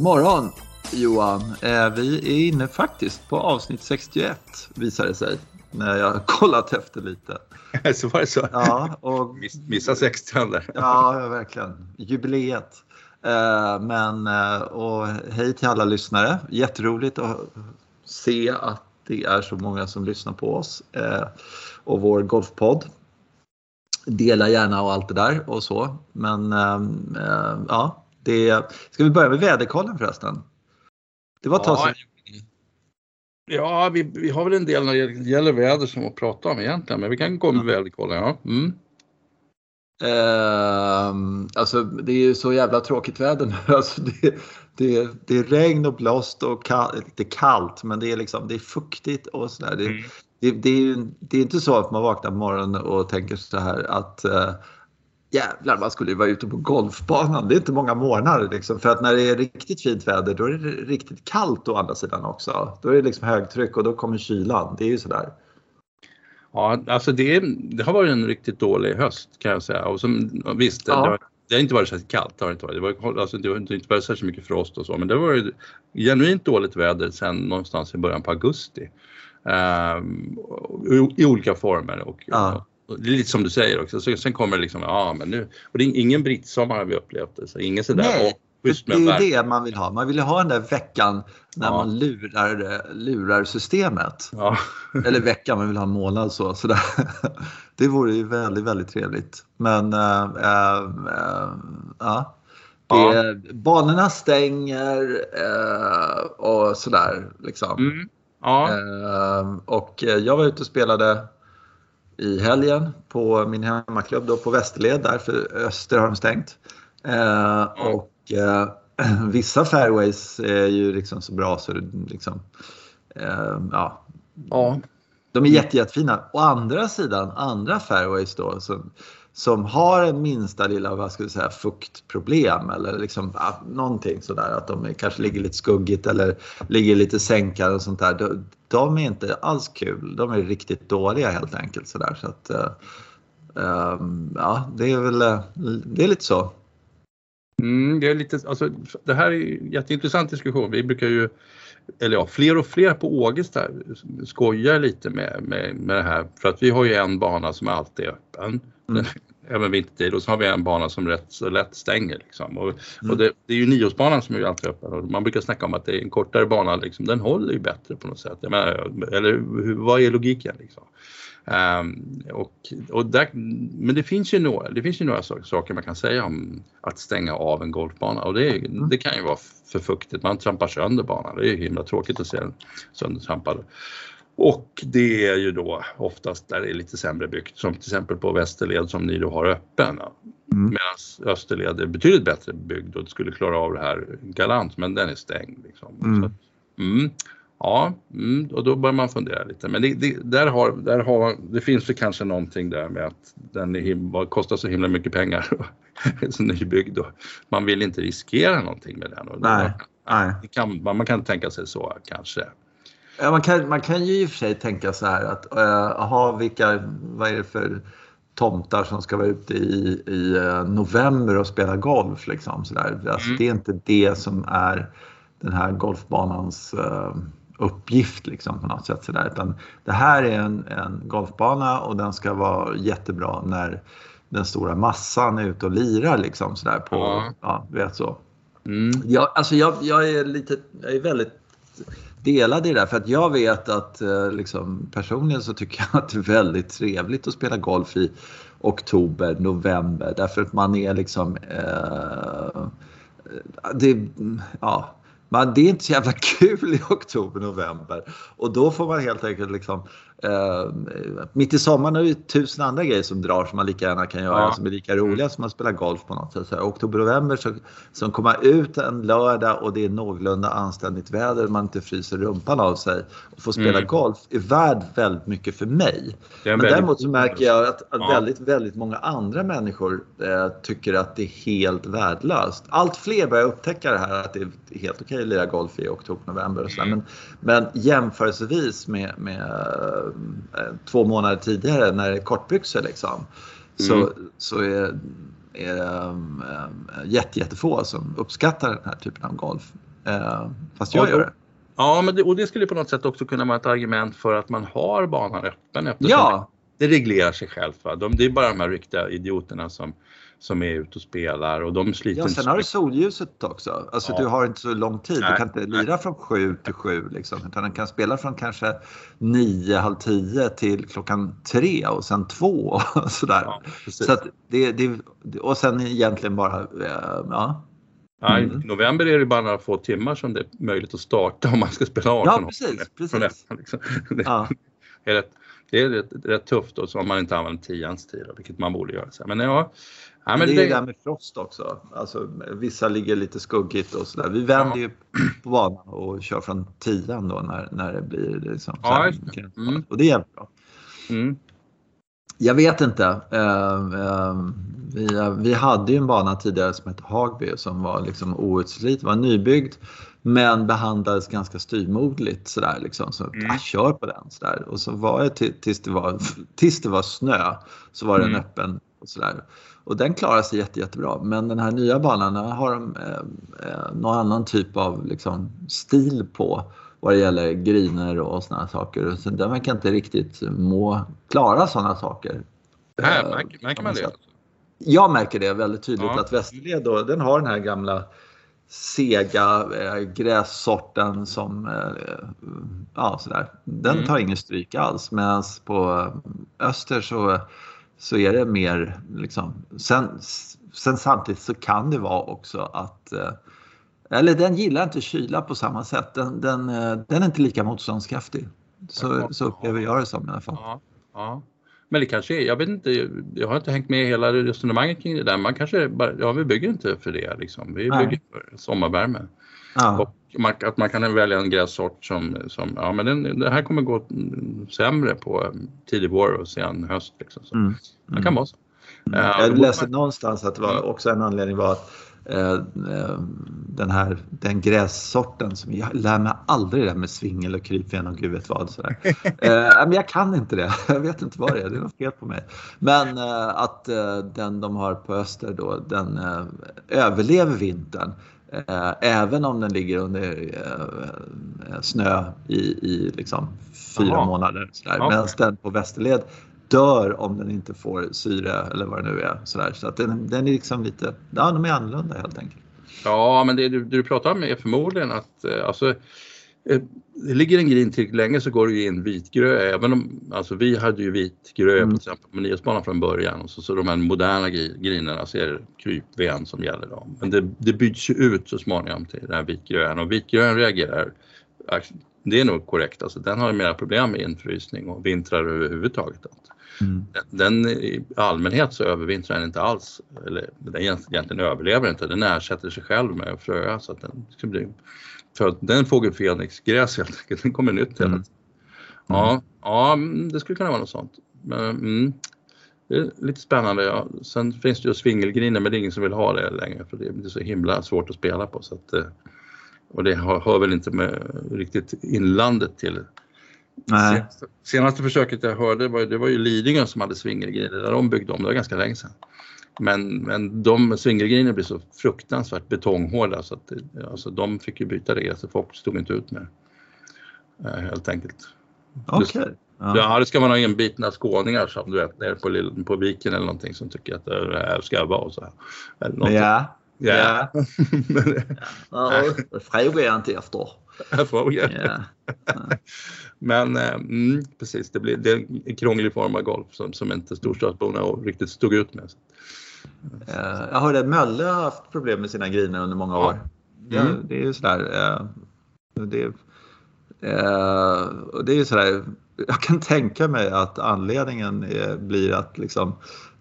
God morgon Johan. Eh, vi är inne faktiskt på avsnitt 61 visar det sig. När jag har kollat efter lite. så var det så? Ja. Och, Missa 60 där. Ja, verkligen. Jubileet. Eh, men, eh, och hej till alla lyssnare. Jätteroligt att se att det är så många som lyssnar på oss och vår golfpodd. Dela gärna och allt det där och så. Men ja, det, ska vi börja med väderkollen förresten? Det var ett tag sedan. Ja, vi, vi har väl en del när det gäller väder som att prata om egentligen, men vi kan gå med ja. väderkollen. Ja. Mm. Uh, alltså det är ju så jävla tråkigt väder nu. Alltså, det, det, det är regn och blåst och kall, lite kallt men det är, liksom, det är fuktigt och sådär. Det, mm. det, det, är, det är inte så att man vaknar på morgonen och tänker så här att uh, jävlar man skulle ju vara ute på golfbanan. Det är inte många månader liksom. För att när det är riktigt fint väder då är det riktigt kallt å andra sidan också. Då är det liksom högtryck och då kommer kylan. Det är ju sådär. Ja, alltså det, det har varit en riktigt dålig höst kan jag säga. Och som, visst, ja. det, har, det har inte varit särskilt kallt. Det har inte varit. Det, var, alltså, det har inte varit särskilt mycket frost och så. Men det har varit genuint dåligt väder sedan någonstans i början på augusti. Um, i, i, olika former. Och, ja det är lite som du säger också, så, sen kommer det liksom, ja men nu, och det är ingen brittsommar har vi upplevt det, så ingen sådär. Nej, det är ju det man vill ha. Man vill ju ha den där veckan när ja. man lurar, lurar systemet. Ja. Eller veckan, man vill ha en månad så. Sådär. Det vore ju väldigt, väldigt trevligt. Men äh, äh, ja. Det, Banorna stänger äh, och sådär. Liksom. Mm. Ja. och jag var ute och spelade i helgen på min hemmaklubb då på Västerled där för Öster har de stängt. Eh, och eh, vissa fairways är ju liksom så bra så det liksom, eh, ja. ja. De är jätte, jättefina. Å andra sidan, andra fairways då som, som har en minsta lilla vad ska vi säga, fuktproblem eller liksom, ja, någonting sådär att de kanske ligger lite skuggigt eller ligger lite sänkare och sånt där. De, de, är inte alls kul. De är riktigt dåliga helt enkelt sådär. Så att, uh, um, ja, det är väl eh, det är lite så. Mm, det, är lite, alltså, det här är en jätteintressant diskussion. Vi brukar ju eller ja, fler och fler på Ågesta skojar lite med, med, med det här för att vi har ju en bana som alltid är öppen. Mm. Även vintertid och så har vi en bana som rätt så lätt stänger. Liksom. Och, mm. och det, det, är ju niosbanan som är alltid öppen och man brukar snacka om att det är en kortare bana, liksom, den håller ju bättre på något sätt. Menar, eller hur, vad är logiken? Liksom? Um, och, och där, men det finns, ju några, det finns ju några saker man kan säga om att stänga av en golfbana och det, mm. det kan ju vara för fuktigt, man trampar sönder banan. Det är ju himla tråkigt att se den söndertrampad. Och det är ju då oftast där det är lite sämre byggt som till exempel på Västerled som ni då har öppen. Mm. Medan Österled är betydligt bättre byggd och skulle klara av det här galant men den är stängd. Liksom. Mm. Så, mm, ja, mm, och då börjar man fundera lite. Men det, det, där har, där har, det finns väl kanske någonting där med att den är, kostar så himla mycket pengar så nybyggd och man vill inte riskera någonting med den. Och nej, nej. Kan, man kan tänka sig så kanske. Ja, man, kan, man kan ju i och för sig tänka så här att uh, vilka, vad är det för tomtar som ska vara ute i, i uh, november och spela golf liksom sådär. Alltså, mm. Det är inte det som är den här golfbanans uh, uppgift liksom på något sätt sådär. Utan det här är en, en golfbana och den ska vara jättebra när den stora massan är ute och lirar liksom sådär på, ja, ja vet så. Mm. Jag, alltså jag, jag är lite, jag är väldigt delad i det där. För att jag vet att eh, liksom, personligen så tycker jag att det är väldigt trevligt att spela golf i oktober, november. Därför att man är liksom... Eh, det, ja, man, det är inte så jävla kul i oktober, november. Och då får man helt enkelt liksom Uh, mitt i sommaren är det tusen andra grejer som drar som man lika gärna kan göra ja. som är lika roliga som att spela golf på något sätt. Så oktober, november så, så komma ut en lördag och det är någorlunda anständigt väder man inte fryser rumpan av sig och få spela mm. golf är värd väldigt mycket för mig. Men däremot så märker jag att, att ja. väldigt, väldigt många andra människor eh, tycker att det är helt värdelöst. Allt fler börjar upptäcka det här att det är helt okej att lira golf i oktober, november och så. Mm. Men, men jämförelsevis med, med två månader tidigare när det är kortbyxor liksom. Så, mm. så är, är det um, jätte, jättefå som uppskattar den här typen av golf. Eh, fast jag gör det. Ja, men det, och det skulle på något sätt också kunna vara ett argument för att man har banan öppen eftersom Ja, det reglerar sig självt. Va? De, det är bara de här riktiga idioterna som, som är ute och spelar och de sliter ja sen har du solljuset också. Alltså Ja. du har inte så lång tid. Nej, Du kan inte lira från sju till sju liksom. Utan du kan spela från kanske nio, halv tio till klockan tre och sen två och sådär. Ja. Så att det, det, och sen egentligen bara, eh, ja. Mm. I november är det bara några få timmar som det är möjligt att starta om man ska spela 18 Ja, precis, precis. Ettan, liksom. det, ja. är rätt, det är rätt, rätt tufft så om man inte använder tians tid, då, vilket man borde göra. Men ja, ja Men det är det, ju det här med frost också. Alltså, vissa ligger lite skuggigt och sådär. Vi vänder Ja. ju på banan och kör från tian då när, när det blir liksom Ja, här. Mm. Och det är jävligt bra. mm, Jag vet inte. Eh, eh, vi, vi hade ju en bana tidigare som hette Hagby som var liksom outsliten, var nybyggd men behandlades ganska styvmoderligt sådär liksom. Så Mm. ah, kör på den sådär. Och så var det till- tills det var, tills det var snö så var den Mm. öppen och sådär. Och den klarar sig jätte, jättebra. Men den här nya banan har de eh, eh, någon annan typ av liksom, stil på vad det gäller griner och sådana saker. Så den verkar inte riktigt må klara sådana saker. här, Eh, märker, märker man det? sätt. Jag märker det väldigt tydligt Ja. att Västerled då, den har den här gamla sega eh, grässorten som, eh, ja sådär. Den Mm. tar ingen stryk alls. Medan på öster så, så är det mer liksom, sen, sen samtidigt så kan det vara också att eh, eller den gillar inte kyla på samma sätt. Den, den, eh, den är inte lika motståndskraftig. Så, så upplever jag det som i alla fall. Ja, ja. Men det kanske är, jag vet inte, jag har inte hängt med hela resonemanget kring det där. Man kanske bara, ja vi bygger inte för det liksom. Vi Nej. bygger för sommarvärme. Ja. Och man, att man kan välja en grässort som, som ja men den, det här kommer gå mm, sämre på mm, tidig vår och sen höst. Liksom. Så Mm. Det kan vara så. Mm. Då Jag läste man- någonstans att det var Mm. också en anledning var att eh, eh, den här den grässorten som jag lär mig aldrig det där med svingel och krypven och gud vet vad. Sådär. eh, men jag kan inte det. Jag vet inte vad det är. Det är något fel på mig. Men eh, att eh, den de har på öster då den överlever vintern. Eh, även om den ligger under eh, snö i, i liksom fyra Jaha. månader. Sådär. Ja. Medan den på Västerled dör om den inte får syre eller vad det nu är. Sådär. Så att den, den är liksom lite, ja de är annorlunda helt enkelt. Ja, men det du, du pratar om är förmodligen att eh, alltså, eh, det ligger en grin till länge så går det ju in vitgrö även om alltså vi hade ju vitgrö Mm. till exempel på Niodsbanan från början och så, så de här moderna gri- grinerna så är det krypven som gäller då. Men det, det byts ju ut så småningom till den här vitgrön och vitgrön reagerar det är nog korrekt, alltså den har mera problem med infrysning och vintrar överhuvudtaget. Mm. Den i allmänhet så övervintrar den inte alls, eller den egentligen överlever inte, den ersätter sig själv med fröa så att den ska bli för den fågel Fenixgräs helt enkelt, den kommer nytt hela Mm. Ja, ja, mm, det skulle kunna vara något sånt. Mm, det är lite spännande. Ja. Sen finns det ju svingelgriner men det är ingen som vill ha det längre för det är så himla svårt att spela på. Så att, eh, och det hör, hör väl inte med riktigt inlandet till. Nej. Senaste, senaste försöket jag hörde var, det var ju Lidingö som hade svingelgriner där de byggde om, det var ganska länge sedan. Men, men de svingelgrinerna blir så fruktansvärt betonghårda så att alltså, de fick ju byta det, så folk stod inte ut med det. Eh, Helt enkelt. Okej. Ja. Ja, det ska vara några inbitna skåningar som du vet nere på, på viken eller någonting som tycker att det här ska vara och så här. Eller. Ja. Ja. Men- Ja, det frågar jag inte efter. jag frågar. Ja. Men eh, mm, precis, det, blir, det är en krånglig form av golf som, som inte storstadsborna riktigt stod ut med. Eh, Jag hörde att Mölle har haft problem med sina griner under många år. Det, Mm. det är ju sådär. eh, Det, eh, och det är ju sådär. Jag kan tänka mig att anledningen är, blir att liksom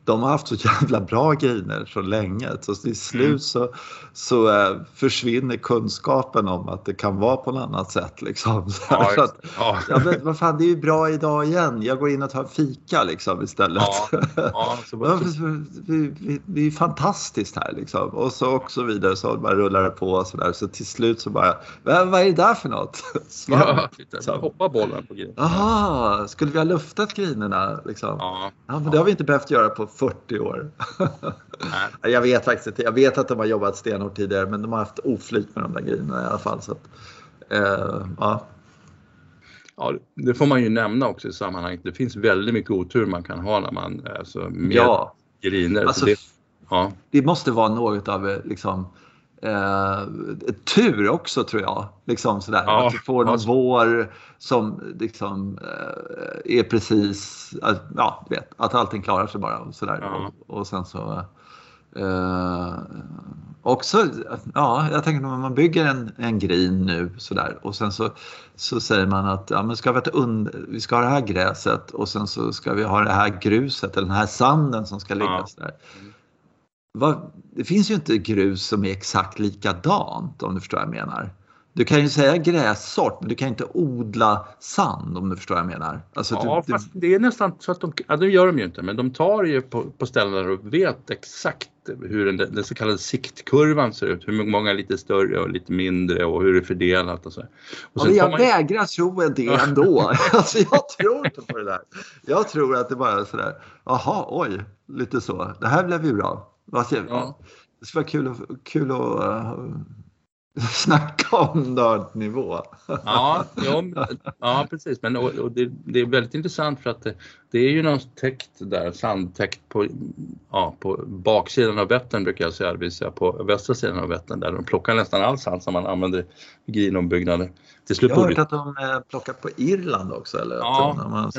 de har haft så jävla bra griner så länge så till slut Mm. så, så eh, försvinner kunskapen om att det kan vara på något annat sätt. Liksom. Så Ja, att, ja. ja, men vad fan, det är ju bra idag igen. Jag går in och tar fika liksom istället. Ja, ja, så, så, vi, vi, det är fantastiskt här liksom. Och så och så vidare så bara rullar det på och så där. Så till slut så bara, vad, vad är det där för något? Svamp. ja, så hoppar bollen på grinen. Jaha, skulle vi ha luftat grinerna liksom? Ja, men det har vi inte behövt göra på 40 år. jag vet faktiskt inte. Jag vet att de har jobbat stenhårt tidigare men de har haft oflyt med de där grejerna i alla fall. Så att, eh, ja. Ja, det får man ju nämna också i sammanhanget. Det finns väldigt mycket otur man kan ha när man alltså, med ja. griner. Alltså, det, ja. det måste vara något av liksom, eh, tur också tror jag. Liksom sådär. Ja, att du får någon ja. vår som liksom, eh, är precis, att, ja du vet, att allting klarar sig bara. Och, sådär. Ja. Och, och sen så eh, också, ja jag tänker när man bygger en, en grin nu sådär och sen så, så säger man att ja, men ska vi, und- vi ska ha det här gräset och sen så ska vi ha det här gruset eller den här sanden som ska ligga Ja. sådär. Vad, det finns ju inte grus som är exakt likadant om du förstår vad jag menar. Du kan ju säga grässort men du kan inte odla sand om du förstår vad jag menar. Alltså, Ja, du, fast det är nästan så att de, ja det gör de ju inte, men de tar ju på, på ställen där de vet exakt hur den, den så kallade siktkurvan ser ut, hur många är lite större och lite mindre och hur det är fördelat och så. Och Ja, jag man- vägrar tro det ändå. alltså, jag tror inte på det där. Jag tror att det bara är sådär, jaha, oj, lite så. Det här blev ju bra. Ja. Det skulle vara kul att, kul att uh, snacka om nördnivå. Ja, ja, ja precis. Men, och, och det, det är väldigt intressant för att det, är ju någon täckt där, sandtäckt på, ja, på baksidan av Vättern brukar jag säga, det vill säga på västra sidan av Vättern där de plockar nästan all sand som man använder i grinombyggnader. Till slut Jag har hört att de eh, plockar på Irland också. Eller Ja, att de, man,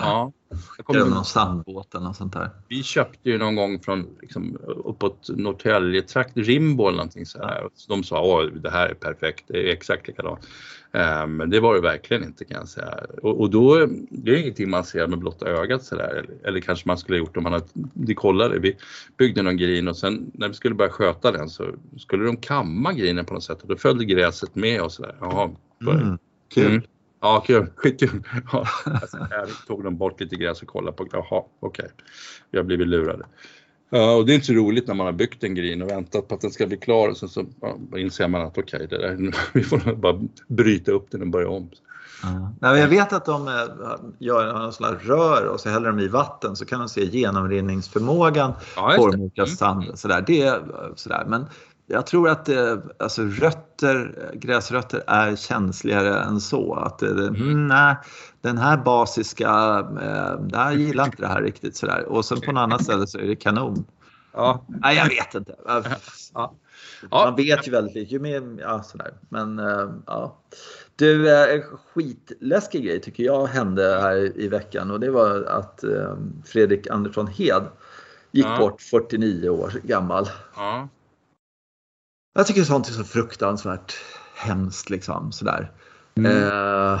ja, jag kommer, någon sandbåt eller något sånt där. vi köpte ju någon gång från liksom, uppåt Norrtäljetrakt, Rimbo eller någonting så här. Och De sa att det här är perfekt, det är exakt likadant. Eh, Men det var det verkligen inte kan jag säga. Och, och då, det är ingenting man ser med blotta ögat sådär. Eller, eller kanske man skulle ha gjort om man hade, kollade, vi byggde någon grin och sen när vi skulle börja sköta den så skulle de kamma grinen på något sätt och då följde gräset med och sådär. Jaha. Mm, kul. Mm. Ja, kul. Skitkul. Ja, alltså, här tog de bort lite gräs och kollade på. Jaha, okej. Vi har blivit lurade. Ja, och det är inte så roligt när man har byggt en grin och väntat på att den ska bli klar och sen så ja, inser man att okej, det där, vi får bara bryta upp den och börja om. Ja. Nej, jag vet att de eh, gör någon sån rör och så häller de i vatten så kan de se genomrinningsförmågan Ja, på de olika sand. Sådär. Det, eh, sådär. Men jag tror att eh, alltså rötter, gräsrötter är känsligare än så. Att, eh, Mm. nej, den här basiska, eh, där gillar inte det här riktigt sådär. Och sen på något annat ställe så är det kanon. Ja. Nej, jag vet inte. Ja. Man vet ju väldigt lite. Ju mer, ja, sådär. Men eh, ja. Du, eh, en skitläskig grej tycker jag hände här i veckan och det var att eh, Fredrik Andersson Hed gick Ja. bort 49 år gammal. Ja. Jag tycker sånt är så fruktansvärt hemskt liksom sådär. Mm. Eh,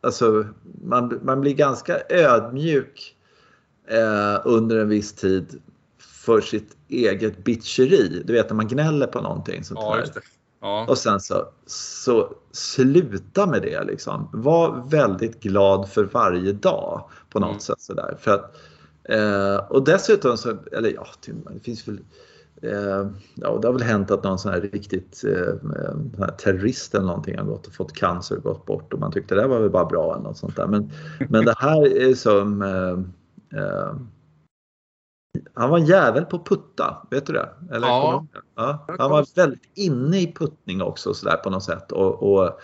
alltså, man, man blir ganska ödmjuk eh, under en viss tid för sitt eget bitcheri. Du vet när man gnäller på någonting. Sånt ja, där. Ja. Och sen så, så sluta med det liksom. Var väldigt glad för varje dag på något Mm. sätt sådär. För att, eh, och dessutom så, eller ja, det finns väl Eh, ja, det har väl hänt att någon sån här riktigt eh, här terrorist eller någonting har gått och fått cancer och gått bort och man tyckte det var väl bara bra eller något sånt där. Men, men det här är som eh, eh, han var en jävel på putta, vet du det? Eller, Ja. ja. Han var väldigt inne i puttning också så där på något sätt och, och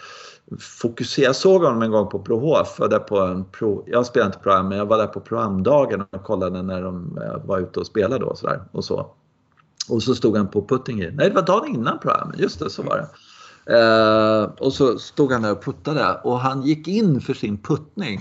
fokusera. Jag såg honom en gång på Brohof. Jag, var där på en pro, jag spelade inte program men jag var där på programdagen och kollade när de eh, var ute och spelade då, så där, och så. Och så stod han på putting i. Nej, det var dagen innan programmet. Just det, så var det. Eh, och så stod han där och puttade och han gick in för sin puttning.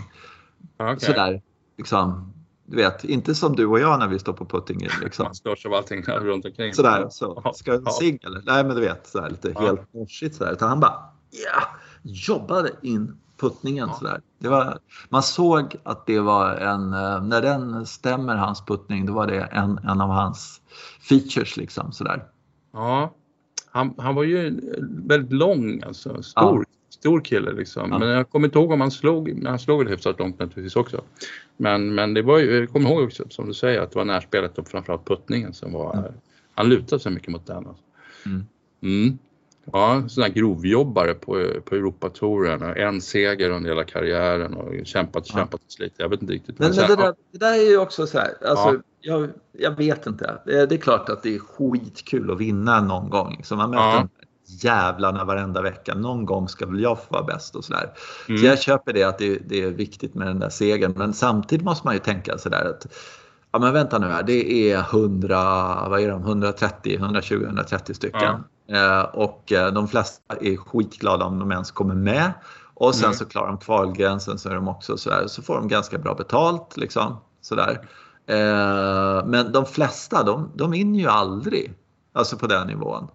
Okej. Sådär, liksom. Du vet, inte som du och jag när vi står på putting in. Liksom. Man störs av allting runt omkring. Sådär, så. Ska jag ja. cigg eller? Nej, men du vet, sådär, lite Ja. helt morsigt sådär. Utan han bara, ja, jobbade in puttningen Ja. sådär. Det var, man såg att det var en, eh, när den stämmer hans puttning, då var det en, en av hans features liksom sådär. Ja, han, han var ju väldigt lång alltså, stor, stor kille liksom. Ja. Men jag kommer inte ihåg om han slog, han slog väl hyfsat långt naturligtvis också. Men, men det var ju, jag kommer ihåg också som du säger att det var närspelet och framförallt puttningen som var, Mm. han lutade sig mycket mot den. Alltså. Mm. Mm. Ja, här grovjobbare på, på Europatouren, en seger under hela karriären och kämpat, Ja. kämpat och slitit. Jag vet inte riktigt. Men, men jag det, där, det där är ju också så här, alltså, Ja. Jag, jag, vet inte. Det är klart att det är skitkul att vinna någon gång. Så man möter ja. jävlarna varenda vecka. Någon gång ska väl jag få vara bäst och sådär. Mm. Så jag köper det att det, det, är viktigt med den där segern. Men samtidigt måste man ju tänka sådär att ja men vänta nu här, det är 100, vad är de, 130, 120, 130 stycken. Ja. Eh, och eh, de flesta är skitglada om de ens kommer med. Och sen mm. så klarar de kvalgränsen så är de också sådär, så får de ganska bra betalt liksom. Sådär. Eh, men de flesta de, de vinner ju aldrig. Alltså på den nivån.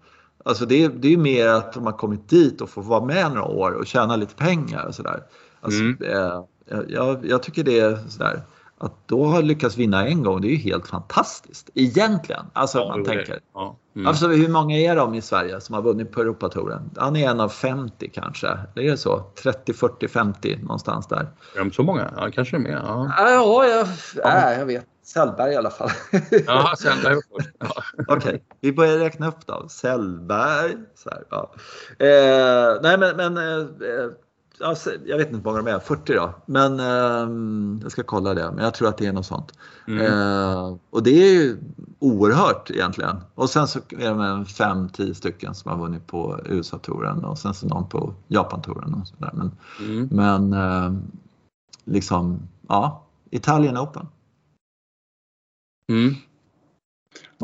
Alltså det, det är mer att de har kommit dit och får vara med några år och tjäna lite pengar och sådär. Alltså, mm. eh, jag, jag, tycker det är sådär att då ha lyckats vinna en gång, det är ju helt fantastiskt. Egentligen. Alltså ja, man tänker. Ja. Mm. Alltså hur många är de i Sverige som har vunnit på Europatouren? Han är en av 50 kanske. Det är så? 30, 40, 50 någonstans där. Är de så många? Ja, kanske mer. Ja, ja jag, ja. jag vet. Sellberg i alla fall. Ja, Sellberg först. Ja. Okej, okay. vi börjar räkna upp då. Sellberg. Så här, ja. eh, nej men, men eh, alltså, jag vet inte hur många de är, 40 då. Men eh, jag ska kolla det. Men jag tror att det är något sånt. Mm. Eh, och det är ju oerhört egentligen. Och sen så är det 5-10 stycken som har vunnit på USA-touren och sen så någon på Japan-touren och sådär. Men, mm. men eh, liksom, ja, Italien Open. Mm.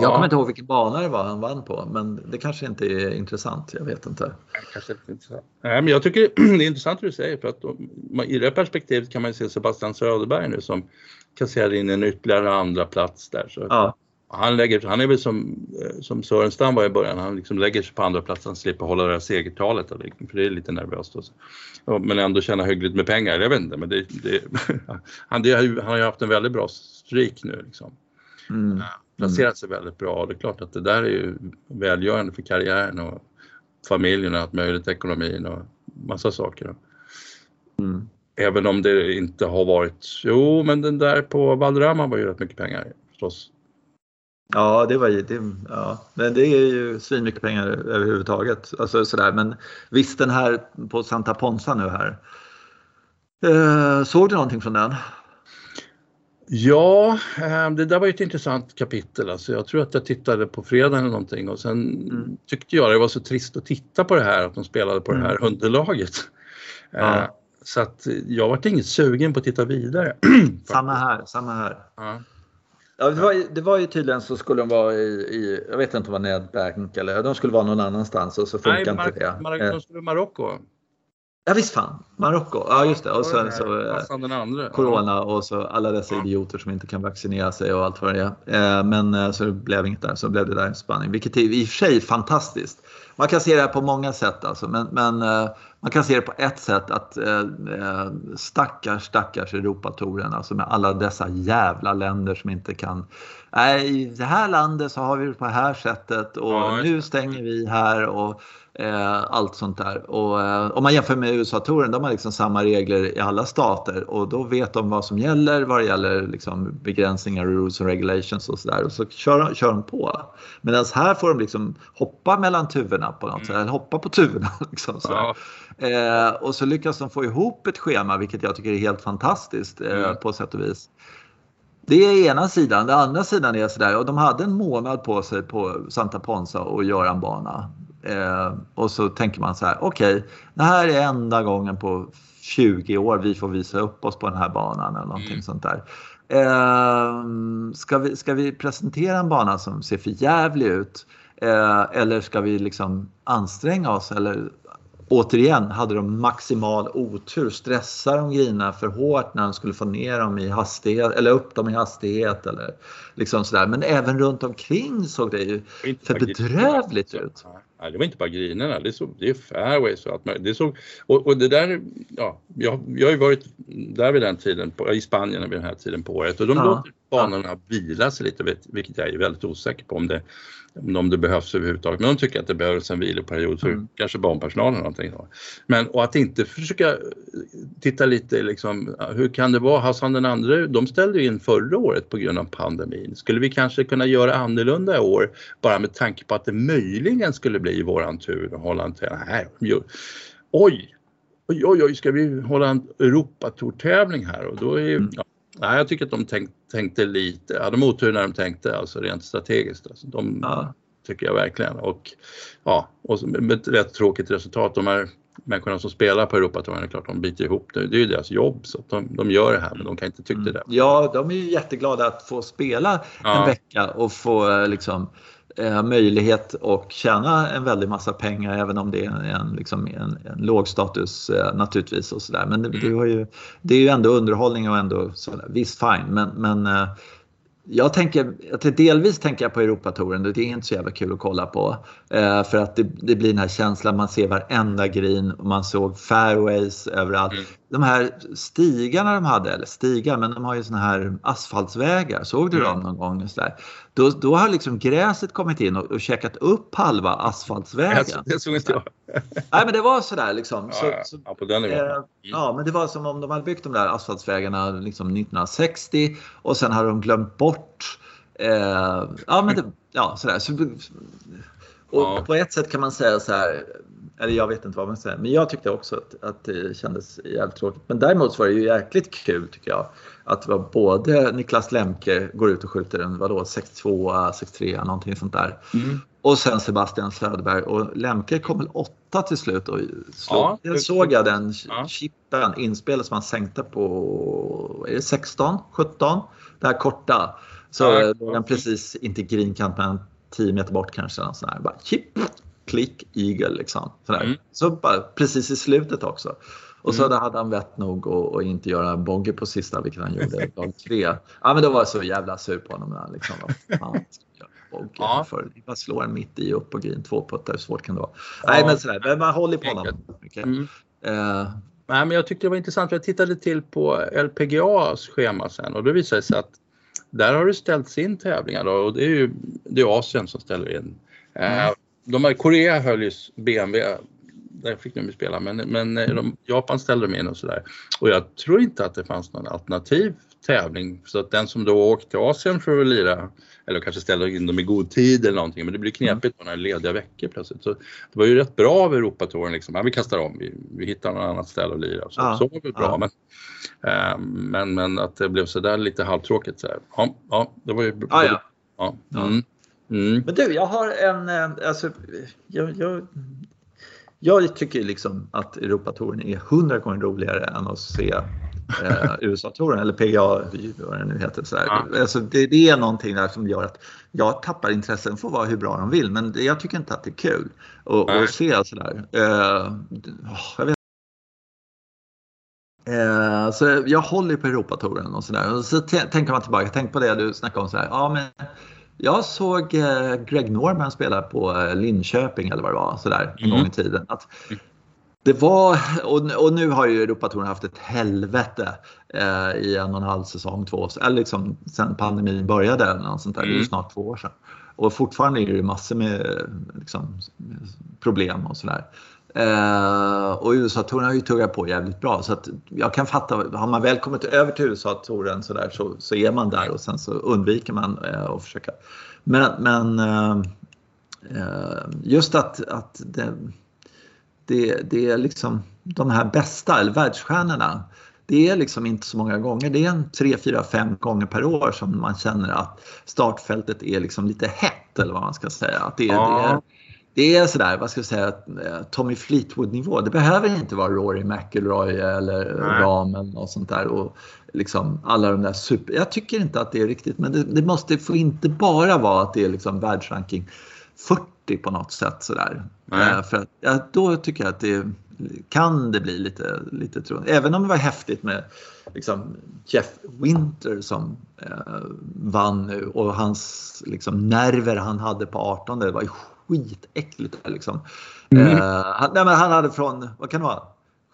Jag ja. kommer inte ihåg vilken bana det var han vann på, men det kanske inte är intressant. Jag vet inte. Kanske inte intressant. Nej, men jag tycker det är intressant hur du säger för att då, i det perspektivet kan man se Sebastian Söderberg nu som kasserar in en ytterligare andra plats där. Så ja. han, lägger, han är väl som, eh, som Sörenstam var i början, han liksom lägger sig på andra plats, han slipper hålla det här segertalet, för det är lite nervöst. Också. Men ändå tjäna hyggligt med pengar, jag vet inte, men det, det han, det, han har ju haft en väldigt bra streak nu. Liksom. Mm. Placerat sig väldigt bra och det är klart att det där är ju välgörande för karriären och familjen och allt möjligt, ekonomin och massa saker. Mm. Även om det inte har varit, jo men den där på Valderrama var ju rätt mycket pengar förstås. Ja, det var ju, det, ja, men det är ju svinmycket pengar överhuvudtaget. Alltså sådär. Men visst den här på Santa Ponsa nu här. Eh, såg du någonting från den? Ja, eh, det där var ett intressant kapitel. Alltså jag tror att jag tittade på fredagen eller någonting och sen mm. tyckte jag det var så trist att titta på det här, att de spelade på mm. det här mm. underlaget. Ja. Eh, så att jag var inget sugen på att titta vidare. samma här, samma här. Ja. Ja, det, var, det var ju tydligen så skulle de vara i, i jag vet inte om det var Nedbank eller de skulle vara någon annanstans och så funkar inte det. Nej, de skulle Marocko. Ja visst fan, Marocko. Ja just det. Och sen så eh, Corona och så alla dessa idioter som inte kan vaccinera sig och allt vad det är. Eh, men eh, så det blev inget där, så blev det där i Spanien. Vilket är i och för sig fantastiskt. Man kan se det här på många sätt alltså, men, men man kan se det på ett sätt att stackars, stackars Europatouren, alltså med alla dessa jävla länder som inte kan Nej, i det här landet så har vi det på det här sättet och ja, nu stänger vi här och allt sånt där. Och, eh, om man jämför med USA-touren, de har liksom samma regler i alla stater och då vet de vad som gäller vad det gäller liksom begränsningar, rules and regulations och sådär. Och så kör, kör de på. Medan här får de liksom hoppa mellan tuvorna på något mm. sätt, eller hoppa på tuvorna. Liksom, ja. eh, och så lyckas de få ihop ett schema, vilket jag tycker är helt fantastiskt eh, mm. på sätt och vis. Det är ena sidan. Den andra sidan är sådär, och de hade en månad på sig på Santa Ponsa och göra en bana. Eh, och så tänker man så här, okej, okay, det här är enda gången på 20 år vi får visa upp oss på den här banan eller någonting mm. sånt där. Eh, ska, vi, ska vi presentera en bana som ser för jävlig ut? Eh, eller ska vi liksom anstränga oss? Eller återigen hade de maximal otur. Stressade de grejerna för hårt när de skulle få ner dem i hastighet eller upp dem i hastighet eller liksom sådär. Men även runt omkring såg det ju för bedrövligt ut. Nej, det var inte bara grinerna, det, såg, det är fairways och allt möjligt. Det såg, och, och det där, ja, jag, jag har ju varit där vid den tiden, på, i Spanien vid den här tiden på året och de ja. låter banorna vila sig lite, vilket jag är väldigt osäker på om det, om det behövs överhuvudtaget. Men de tycker att det behövs en viloperiod för mm. kanske barnpersonalen eller någonting. Men och att inte försöka titta lite liksom, hur kan det vara? Hassan den andra, de ställde in förra året på grund av pandemin. Skulle vi kanske kunna göra annorlunda i år bara med tanke på att det möjligen skulle bli våran tur att hålla en Nej, oj, oj, oj, ska vi hålla en Europatourtävling här och då är mm. ja, nej, jag tycker att de tänk, tänkte lite, ja, de otur när de tänkte, alltså rent strategiskt. Alltså, de, ja. tycker jag verkligen. Och, ja, och ett rätt tråkigt resultat. De här människorna som spelar på Europatouren, är klart de biter ihop det. Det är ju deras jobb så de, de gör det här men de kan inte tycka det. Ja, de är ju jätteglada att få spela ja. en vecka och få eh, liksom Eh, möjlighet att tjäna en väldig massa pengar även om det är en, liksom, en, en låg status eh, naturligtvis och sådär. Men det, det, ju, det är ju ändå underhållning och ändå sådär. visst fine men, men eh, jag tänker, delvis tänker jag på Europatouren, det är inte så jävla kul att kolla på. Eh, för att det, det, blir den här känslan, man ser varenda green och man såg fairways överallt. Mm de här stigarna de hade, eller stigar, men de har ju såna här asfaltsvägar. Såg du mm. dem någon gång? Så där? Då, då har liksom gräset kommit in och, och käkat upp halva asfaltsvägen. Det såg inte jag. Nej, men det var sådär liksom. Så, ja, ja, på den nivån. Eh, mm. ja, men det var som om de hade byggt de där asfaltsvägarna liksom 1960 och sen har de glömt bort eh, ja, men det, ja, sådär. Så, och ja. på ett sätt kan man säga så här, eller jag vet inte vad man säger, men jag tyckte också att, att det kändes jävligt tråkigt. Men däremot så var det ju jäkligt kul tycker jag. Att det var både Niklas Lemke går ut och skjuter en vadå, 62, 63, någonting sånt där. Mm. Och sen Sebastian Söderberg och Lemke kom väl åtta till slut och slog. Ja, jag såg jag den ja. chippen, inspelet som han sänkte på, är det 16, 17? Det här korta. Så ja, låg han precis, inte grinkant men 10 meter bort kanske. Sån här, bara chip, klick, eagle liksom. Sådär. Mm. Så bara precis i slutet också. Och så mm. hade han vett nog att inte göra bogey på sista, vilket han gjorde dag tre. Ja, men då var jag så jävla sur på honom. Där, liksom. Fan, ja. för bara slå en mitt i upp på green, två puttar, hur svårt kan det vara? Ja. Nej, men sådär, men man håller på honom. Okay. Mm. Uh, Nej, men jag tyckte det var intressant, jag tittade till på LPGAs schema sen och då visade det sig att där har det ställts in tävlingar då, och det är ju det är Asien som ställer in. Mm. De här, Korea höll ju BMW, där fick de ju spela, men, men eh, de, Japan ställde de in och sådär. Och jag tror inte att det fanns någon alternativ tävling så att den som då åkte till Asien för att lira eller kanske ställa in dem i god tid eller någonting men det blir knepigt på några lediga veckor plötsligt. Så det var ju rätt bra av Europatouren liksom. Ja, vi kastar om, vi, vi hittar något annat ställe att lira. Så, ja, så var det bra. Ja. Men, äh, men, men att det blev sådär lite halvtråkigt. Så här. Ja, ja, det var ju bra. Ja, ja. Mm. Mm. Men du, jag har en... Eh, alltså, jag, jag, jag tycker liksom att Europatouren är hundra gånger roligare än att se eh, USA-touren eller PGA, vad det nu heter. Så ja. alltså, det, det, är någonting där som gör att jag tappar intressen för att vara hur bra de vill. Men det, jag tycker inte att det är kul att, se sådär. Eh, jag vet eh, så jag håller på Europatouren och sådär. Och så tänker man tillbaka, tänk på det du snackade om. Sådär. Ja, men jag såg eh, Greg Norman spela på eh, Linköping eller vad det var sådär en mm. gång i tiden. Att det var, och, nu har ju Europatouren haft ett helvete eh, i en och en halv säsong, två, eller liksom sen pandemin började. Eller något sånt där. Mm. Det är ju mm. snart två år sedan. Och fortfarande är det massor med liksom, problem och sådär. Eh, och USA-touren har ju tuggat på jävligt bra. Så att jag kan fatta, har man väl kommit över till USA-touren så, där, så, så är man där och sen så undviker man eh, att försöka. Men, men eh, eh just att, att det, det, det, är liksom de här bästa, eller världsstjärnorna, det är liksom inte så många gånger. Det är en tre, fyra, fem gånger per år som man känner att startfältet är liksom lite hett eller vad man ska säga. Att det, ja. det är, det är sådär, vad ska jag säga, eh, Tommy Fleetwood-nivå. Det behöver inte vara Rory McIlroy eller Nej. Ram eller något sånt där. Och liksom alla de där super... Jag tycker inte att det är riktigt, men det, det måste få inte bara vara att det är liksom världsranking 40 på något sätt sådär. Äh, för att, ja, då tycker jag att det kan det bli lite, lite tråkigt. Även om det var häftigt med liksom, Jeff Winter som eh, vann nu och hans liksom, nerver han hade på 18 det var skitäckligt. Liksom. Mm. Eh, han, nej, men han hade från, vad kan det vara,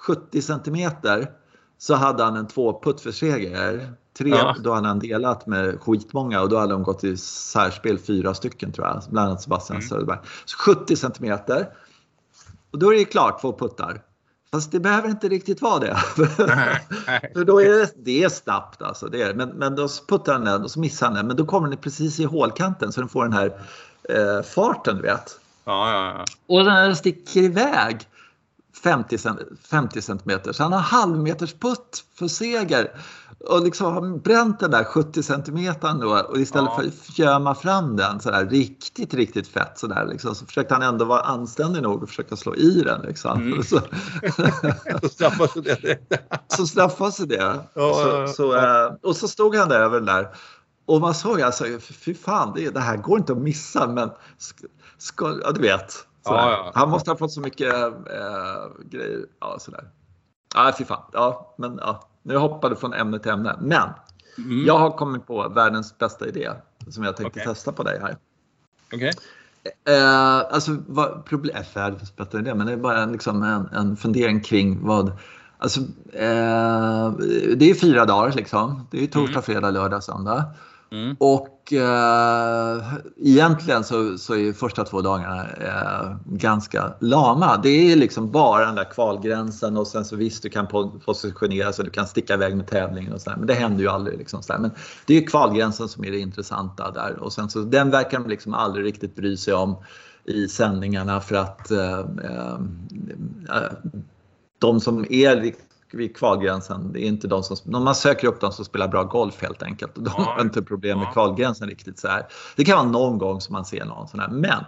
70 centimeter så hade han en tvåputt för seger. Tre, ja. Då hade han delat med skitmånga och då hade de gått i särspel fyra stycken tror jag. Bland annat Sebastian mm. Söderberg. Så 70 centimeter. Och då är det klart två puttar. Fast det behöver inte riktigt vara det. För då är det, det är snabbt alltså. Det är, men, men då puttar han den och så missar han den. Men då kommer den precis i hålkanten så den får den här eh, farten, vet. Ja, ja, ja. Och den sticker iväg 50, 50 centimeter. Så han har halvmeters putt för seger. och liksom har bränt den där 70 centimetern då och istället ja. för att fjöma fram den så där riktigt, riktigt fett så där liksom, så försökte han ändå vara anständig nog och försöka slå i den liksom. Mm. Så, så straffas det. så straffas det. Ja, så, så, äh, och så stod han där över den där och man såg alltså, fy fan, det, det här går inte att missa men ska, ja, du vet. Ja, ja. Han måste ha fått så mycket äh, grejer. Ja, sådär. Ja, fy fan. Ja, men ja, nu hoppade från ämne till ämne. Men mm. jag har kommit på världens bästa idé som jag tänkte okay. testa på dig här. Okej. Okay. Eh, alltså, vad, problem, äh, världens bästa idé, men det är bara en, liksom, en, en fundering kring vad Alltså, eh, det är fyra dagar liksom. Det är torsdag, mm. fredag, lördag, söndag. Mm. Och eh, egentligen så, så är första två dagarna eh, ganska lama. Det är liksom bara den där kvalgränsen och sen så visst du kan positionera så du kan sticka iväg med tävlingen och sådär. Men det händer ju aldrig. Liksom sådär. Men det är kvalgränsen som är det intressanta där och sen så den verkar de liksom aldrig riktigt bry sig om i sändningarna för att eh, eh, eh de som är vid kvalgränsen. Det är inte de som, när man söker upp de som spelar bra golf helt enkelt. De har inte problem med kvalgränsen riktigt så här. Det kan vara någon gång som man ser någon sån här. Men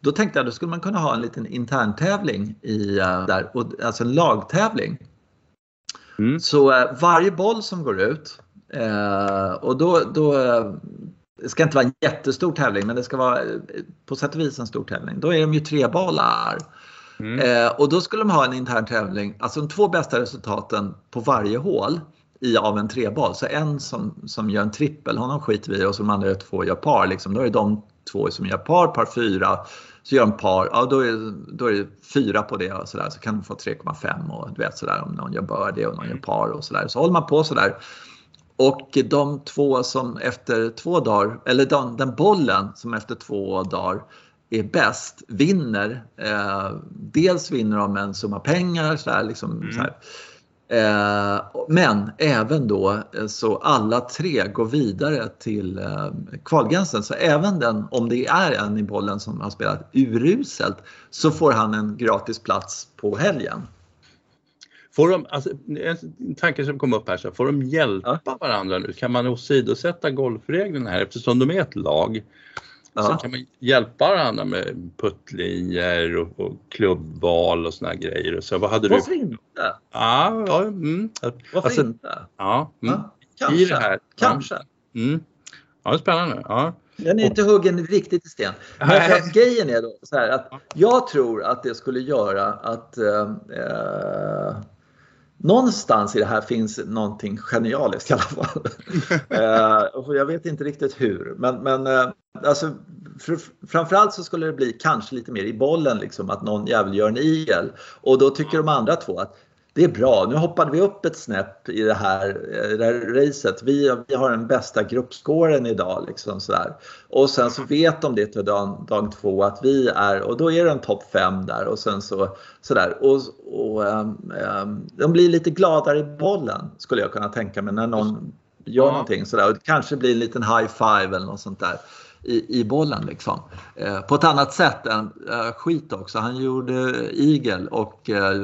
då tänkte jag då skulle man kunna ha en liten interntävling i, uh, där, alltså en lagtävling. Mm. Så uh, varje boll som går ut uh, och då, då det ska inte vara en jättestor tävling men det ska vara på sätt och vis en stor tävling. Då är de ju tre bollar. Mm. Eh, och då skulle de ha en intern tävling, alltså de två bästa resultaten på varje hål i, av en treboll. Så en som, som gör en trippel, honom skiter vi i och så de andra två gör par. Liksom. Då är det de två som gör par, par fyra. Så gör de par, ja då är, då är det fyra på det och sådär. Så kan de få 3,5 och du vet sådär om någon gör birdie och någon gör par och sådär. Så håller man på sådär. Och de två som efter två dagar, eller den, den bollen som efter två dagar är bäst vinner. Eh, dels vinner de en summa pengar så här, liksom, mm. så här. Eh, men även då eh, så alla tre går vidare till eh, kvalgränsen. Så även den, om det är en i bollen som har spelat uruselt, så får han en gratis plats på helgen. Får de, alltså, en tanke som kom upp här, så får de hjälpa ja. varandra nu? Kan man åsidosätta golfreglerna här eftersom de är ett lag? Ja. Sen kan man hjälpa varandra med puttlinjer och, och klubbval och såna grejer. Så vad hade Varför du? inte? Ja, ja, mm. Varför alltså, inte? Ja, mm. ja, kanske. I det här. Kanske. Ja, mm. ja spännande. Ja. Den är inte huggen riktigt i sten. Men för att grejen är då så här att jag tror att det skulle göra att eh, någonstans i det här finns någonting genialiskt i alla fall. eh, jag vet inte riktigt hur. Men, men eh, alltså, för, framförallt så skulle det bli kanske lite mer i bollen, liksom, att någon jävel gör en igel. Och då tycker de andra två att det är bra, nu hoppade vi upp ett snäpp i det här, i det här racet. Vi, vi har den bästa gruppscoren idag. Liksom sådär. Och sen så vet de det till dag, dag två att vi är, och då är det en topp fem där och sen så sådär. Och, och um, um, de blir lite gladare i bollen skulle jag kunna tänka mig när någon gör ja. någonting sådär. Och det kanske blir en liten high five eller något sånt där i, i bollen. Liksom. Eh, på ett annat sätt än eh, skit också. Han gjorde igel och eh,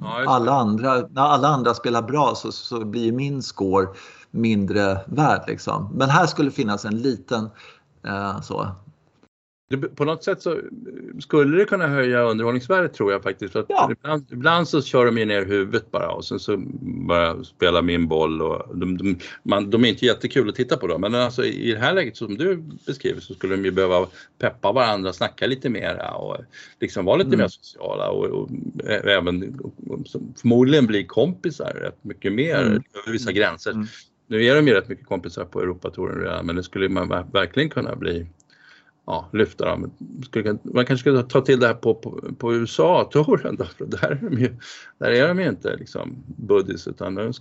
ja, alla, andra, när alla andra spelar bra så, så blir min score mindre värd. Liksom. Men här skulle finnas en liten eh, på något sätt så skulle det kunna höja underhållningsvärdet tror jag faktiskt. För ja. ibland, ibland, så kör de ju ner huvudet bara och sen så bara spelar min boll och de, de, man, de är inte jättekul att titta på då. Men alltså i det här läget som du beskriver så skulle de ju behöva peppa varandra, snacka lite mera och liksom vara lite mm. mer sociala och, och, och även och, förmodligen bli kompisar rätt mycket mer mm. över vissa gränser. Mm. Nu är de ju rätt mycket kompisar på Europatouren redan men det skulle man verkligen kunna bli ja, lyfta dem. Man kanske ska ta till det här på, på, på USA-touren då, för där är de ju, där är de ju inte liksom buddies utan de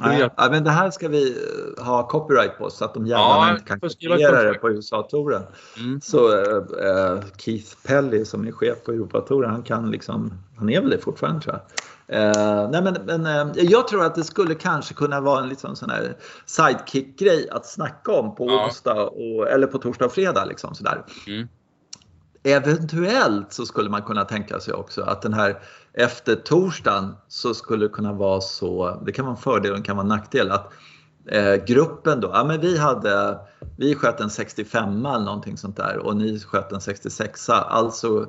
Nej, ja, men det här ska vi eh, ha copyright på så att de jävlarna ja, inte kan kopiera det på USA-touren. Mm. Så äh, Keith Pelly som är chef på Europatouren, han kan liksom, han är väl det fortfarande tror jag. Uh, nej men, men uh, jag tror att det skulle kanske kunna vara en liksom sån här sidekick-grej att snacka om på ja. onsdag och, eller på torsdag och fredag. Liksom, sådär. Mm. eventuellt så skulle man kunna tänka sig också att den här efter torsdagen så skulle det kunna vara så, det kan vara en fördel och det kan vara en nackdel, att eh, gruppen då, ja men vi hade, vi sköt en 65 eller någonting sånt där och ni sköt en 66 alltså eh,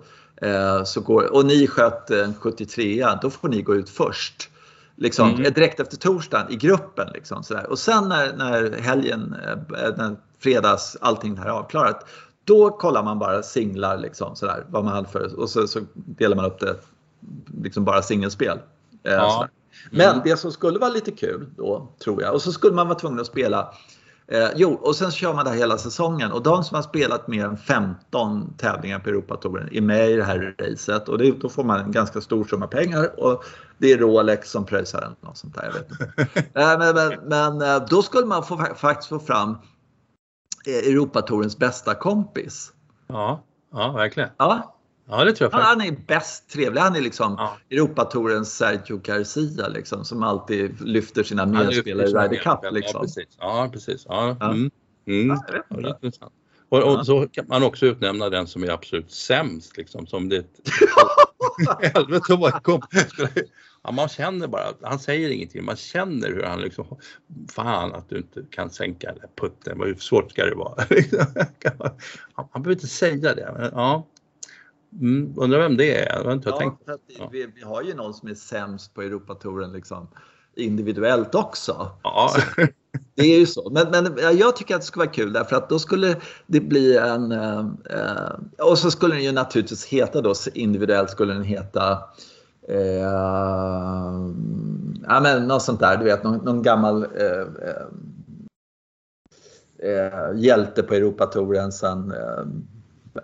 så går, och ni sköt en 73 då får ni gå ut först. Liksom, mm. Direkt efter torsdagen i gruppen. Liksom, sådär. Och sen när, när helgen, eh, när fredags, allting det här är avklarat, då kollar man bara singlar liksom, sådär, vad man hade för och så, så delar man upp det liksom bara singelspel. Eh, ja. Men mm. det som skulle vara lite kul då, tror jag, och så skulle man vara tvungen att spela Eh, jo, och sen kör man det här hela säsongen och de som har spelat mer än 15 tävlingar på Europatouren är med i det här racet och det, då får man en ganska stor summa pengar och det är Rolex som pröjsar den och sånt där. Jag vet eh, men, men, men, eh, då skulle man få, faktiskt få fram eh, Europatourens bästa kompis. Ja, ja verkligen. Ja, Ja, det tror jag. Han, han är bäst trevlig. Han är liksom ja. Europatourens Sergio Garcia liksom, som alltid lyfter sina medspelare i Ryder Cup. Liksom. Ja, precis. Ja, precis. Ja. Mm. Mm. Ja, ja, och, och, så kan man också utnämna den som är absolut sämst. Liksom, som det helvete vad kom. Ja, man känner bara, han säger ingenting, man känner hur han liksom, fan att du inte kan sänka den putten, hur svårt ska det vara? han, han behöver inte säga det. Men, ja. Mm, undrar vem det är? Jag har inte ja, tänkt. Ja. Vi, vi, har ju någon som är sämst på Europatouren liksom, individuellt också. Ja. Så, det är ju så. Men, men jag tycker att det skulle vara kul därför att då skulle det bli en... Eh, och så skulle den ju naturligtvis heta då individuellt skulle den heta eh, ja, men något sånt där, du vet någon, någon gammal eh, eh, hjälte på Europatouren sen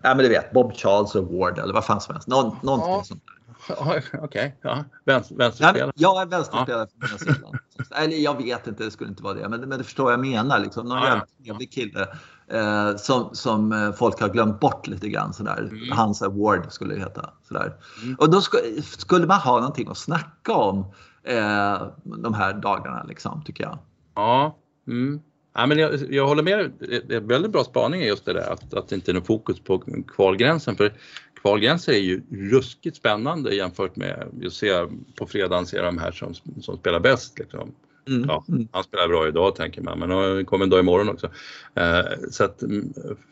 ja men du vet, Bob Charles Award eller vad fan som helst. Någon, någonting ja. sånt där. Okej, okay, ja. Vänster, vänsterspelare? Ja, vänsterspelare ja. från sidan. Eller jag vet inte, det skulle inte vara det. Men, men det förstår vad jag menar. Liksom. Någon ja, jävligt trevlig kille eh, som, som eh, folk har glömt bort lite grann. Sådär. Mm. Hans Award skulle det heta. Sådär. Mm. Och då skulle, skulle man ha någonting att snacka om eh, de här dagarna, liksom, tycker jag. Ja. Mm. Ja, men jag, jag håller med, det är väldigt bra spaning just det där att, att det inte är något fokus på kvalgränsen. För kvalgränser är ju ruskigt spännande jämfört med, att se på fredagen ser de här som, som spelar bäst. Liksom. Mm. Ja, mm. han spelar bra idag tänker man, men det kommer en dag imorgon också. Eh, så att,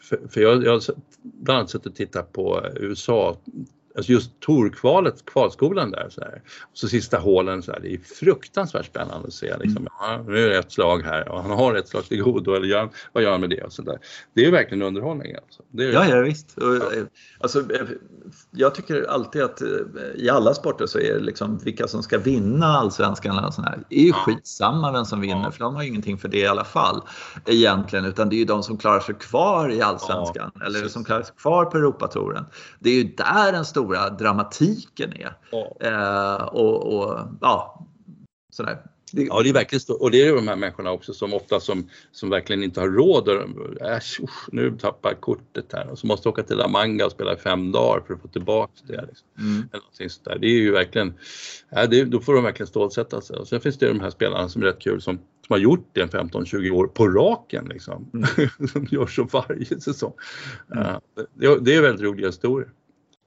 för, för jag, jag har bland annat suttit och tittat på USA alltså just Torkvalet, kvalskolan där. Så, här. Och så sista hålen, så här, det är fruktansvärt spännande att se. Liksom, mm. ja, nu är det ett slag här och han har ett slag till godo, eller gör, vad gör han med det? Och så där. Det är verkligen underhållning. Alltså. Är, ja, ja, visst. Ja. Eh, alltså, eh, jag tycker alltid att eh, i alla sporter så är det liksom vilka som ska vinna allsvenskan eller sånt här. Det är ju ja. skitsamma vem som vinner, ja. för de har ju ingenting för det i alla fall egentligen, utan det är ju de som klarar sig kvar i allsvenskan ja, eller som klarar sig kvar på Europatouren. Det är ju där den stora dramatiken är. Ja. Eh, och, och, ja, sådär. Det... Ja, det är verkligen stort. Och det är de här människorna också som ofta som, som verkligen inte har råd. Äsch, nu tappar kortet här och så måste åka till La Manga och spela i fem dagar för att få tillbaka det. Liksom. Mm. Det är ju verkligen, ja, det, då får de verkligen stålsätta sig. Och sen finns det de här spelarna som är rätt kul som, som har gjort det 15-20 år på raken liksom. Mm. som gör så varje säsong. Mm. Uh, det, det är väldigt roliga historier.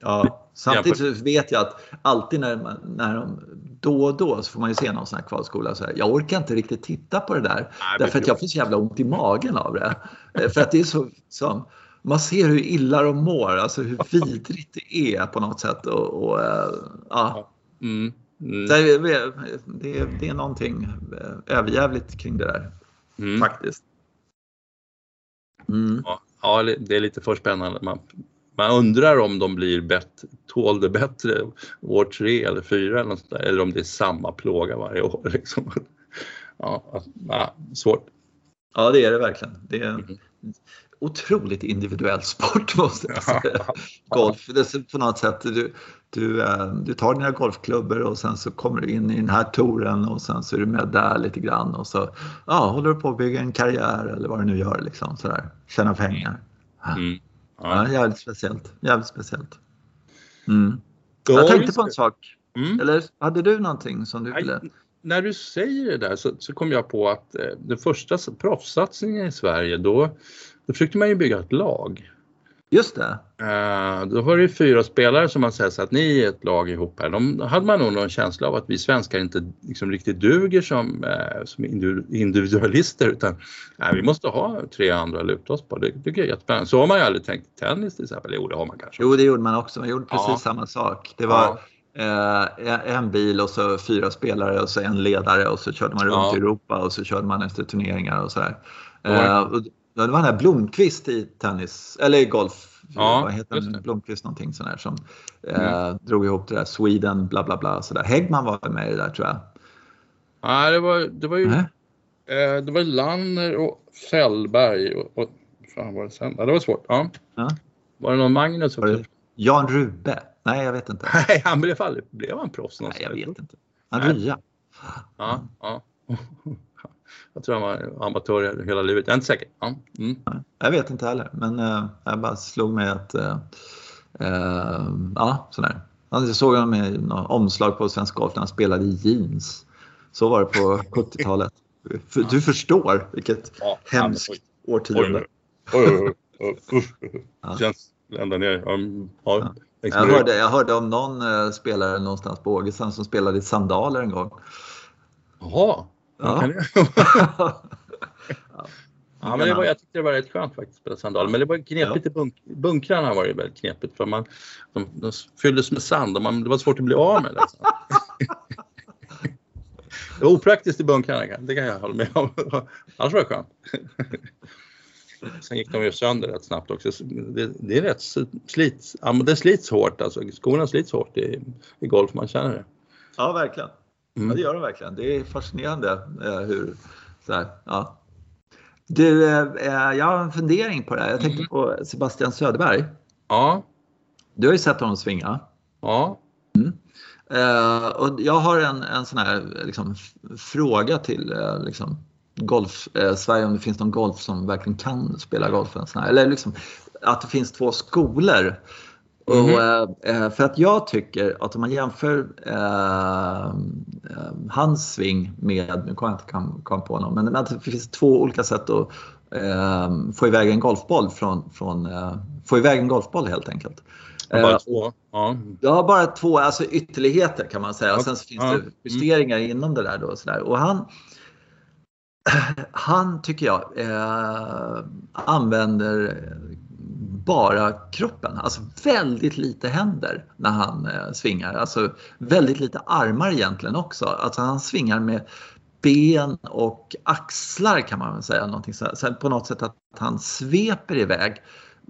Ja, samtidigt så vet jag att alltid när, man, när de, då och då så får man ju se någon sån här kvalskola så här, jag orkar inte riktigt titta på det där Nej, därför att jag får så jävla ont i magen av det. Eh, för att det är så, som, man ser hur illa de mår, alltså hur vidrigt det är på något sätt. Och, och äh, ja. Mm. Mm. Det, är, det, är, det är någonting eh, överjävligt kring det där mm. faktiskt. Mm. Ja, ja, det är lite för spännande. Man, man undrar om de blir bättre, tål det bättre år tre eller fyra eller, något där, eller om det är samma plåga varje år. Liksom. Ja, ja, svårt. Ja, det är det verkligen. Det är en mm. otroligt individuell sport måste jag säga. Golf, det är på något sätt. Du, du, eh, du tar dina golfklubbor och sen så kommer du in i den här touren och sen så är du med där lite grann och så ja, håller du på att bygga en karriär eller vad du nu gör. Liksom, sådär. Tjäna pengar. Mm. Ja, jävligt speciellt. Jävligt speciellt. Mm. Jag tänkte på en sak. Mm. Eller hade du någonting som du ville? när du säger det där så, så kom jag på att eh, den första proffssatsningen i Sverige då, då försökte man ju bygga ett lag. Just det. Uh, då var det fyra spelare som man säger så att ni är ett lag ihop här. De hade man nog någon känsla av att vi svenskar inte liksom riktigt duger som, uh, som individualister utan uh, vi måste ha tre andra att luta oss på. Det jag är jättespännande. Så har man ju aldrig tänkt tennis till exempel. Jo, det har man kanske. Jo, det gjorde man också. Man gjorde precis ja. samma sak. Det var eh, en bil och så fyra spelare och så en ledare och så körde man runt ja. i Europa och så körde man efter turneringar och sådär. Eh, det var den här Blomqvist i tennis, eller i golf. Ja, vad heter den? Blomqvist någonting sån här som eh, mm. drog ihop det där Sweden bla bla bla. Så där. Häggman var med i det där tror jag. Nej, det var, det var ju äh? eh, det var Lanner och Fällberg och, och fan var det sen? Ja, det var svårt. Ja. ja. Var det någon Magnus också? Jan Rube? Nej, jag vet inte. Nej, han blev aldrig, blev han proffs någonstans? Nej, jag vet inte. Han rya. Ja, ja. Jag tror han var amatör hela livet. Jag är inte säker. Ja. Mm. Jag vet inte heller, men uh, jag bara slog mig att uh, uh, ja, sådär. Jag såg honom i omslag på Svensk Golf när han spelade i jeans. Så var det på 70-talet. Du förstår vilket ja, hemskt ja, årtionde. Oj, oj, oj, ja. Känns ända ner. Um, ja. Jag, hörde, jag hörde om någon spelare någonstans på Ågesen som spelade i sandaler en gång. Jaha. Ja. ja. men det var, jag tyckte det var rätt skönt faktiskt att spela sandal. Men det var knepigt ja. i bunk, bunkrarna var det väldigt knepigt för man, de, de fylldes med sand och man, det var svårt att bli av med det. det var opraktiskt i bunkrarna, det kan jag hålla med om. Annars var det skönt. Sen gick de ju sönder rätt snabbt också. Det, det är rätt slit, ja, men det slits hårt alltså. Skorna slits hårt i, i golf, man känner det. Ja, verkligen. Mm. Ja, det gör de verkligen. Det är fascinerande eh, hur så här, ja. Du, eh, eh, jag har en fundering på det här. Jag tänkte mm. på Sebastian Söderberg. Ja. Du har ju sett honom svinga. Ja. Mm. Uh, och jag har en, en sån här liksom, fråga till uh, liksom, golf, uh, Sverige om det finns någon golf som verkligen kan spela golf. En sån här, eller liksom, att det finns två skolor. Mm -hmm. och, eh, för att jag tycker att om man jämför eh, eh hans sving med, nu kommer jag inte komma på någon, men det finns två olika sätt att eh, få iväg en golfboll från, från eh, få iväg en golfboll helt enkelt. Bara eh, två? Ja. ja, bara två alltså ytterligheter kan man säga. Och sen så finns ja. det justeringar mm. inom det där. Då, och så där. Och han, han tycker jag använder bara kroppen. Alltså väldigt lite händer när han eh, svingar. Alltså väldigt lite armar egentligen också. Alltså han svingar med ben och axlar kan man väl säga. Någonting så, så på något sätt att han sveper iväg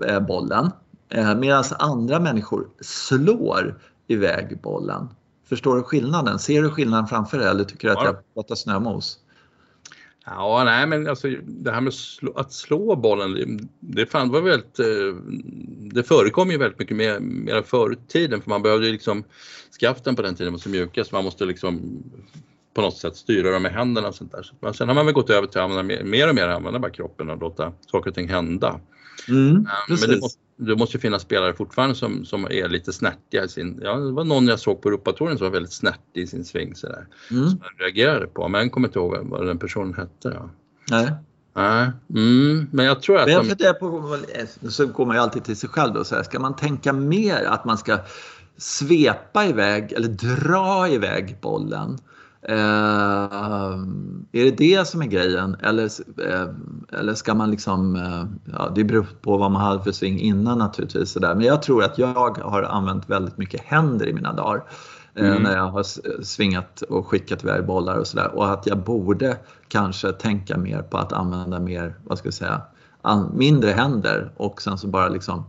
eh, bollen. Eh, Medan andra människor slår iväg bollen. Förstår du skillnaden? Ser du skillnaden framför dig eller tycker du att jag pratar snömos? Ja, nej, men alltså det här med slå, att slå bollen, det, fan, var väldigt, eh, det förekom ju väldigt mycket mer, mer förr i tiden för man behövde ju liksom skaften på den tiden var så mjuka så man måste liksom på något sätt styra dem med händerna och sånt där. Men sen har man väl gått över till att använda mer, mer och mer använda bara kroppen och låta saker och ting hända. Mm, men det måste, det måste finnas spelare fortfarande som, som är lite snärtiga i sin, ja det var någon jag såg på Europatouren som var väldigt snärtig i sin sving sådär. Mm. Som jag reagerade på, men jag kommer inte ihåg vad den personen hette. Ja. Nej. Nej, mm, men jag tror att... Men jag de... på, så går man ju alltid till sig själv så här, ska man tänka mer att man ska svepa iväg eller dra iväg bollen Eh, är det det som är grejen eller, eh, eller ska man liksom, eh, ja det beror på vad man hade för sving innan naturligtvis. Sådär. Men jag tror att jag har använt väldigt mycket händer i mina dagar. Mm. När jag har svingat och skickat iväg bollar och sådär. Och att jag borde kanske tänka mer på att använda mer, vad ska jag säga, mindre händer och sen så bara liksom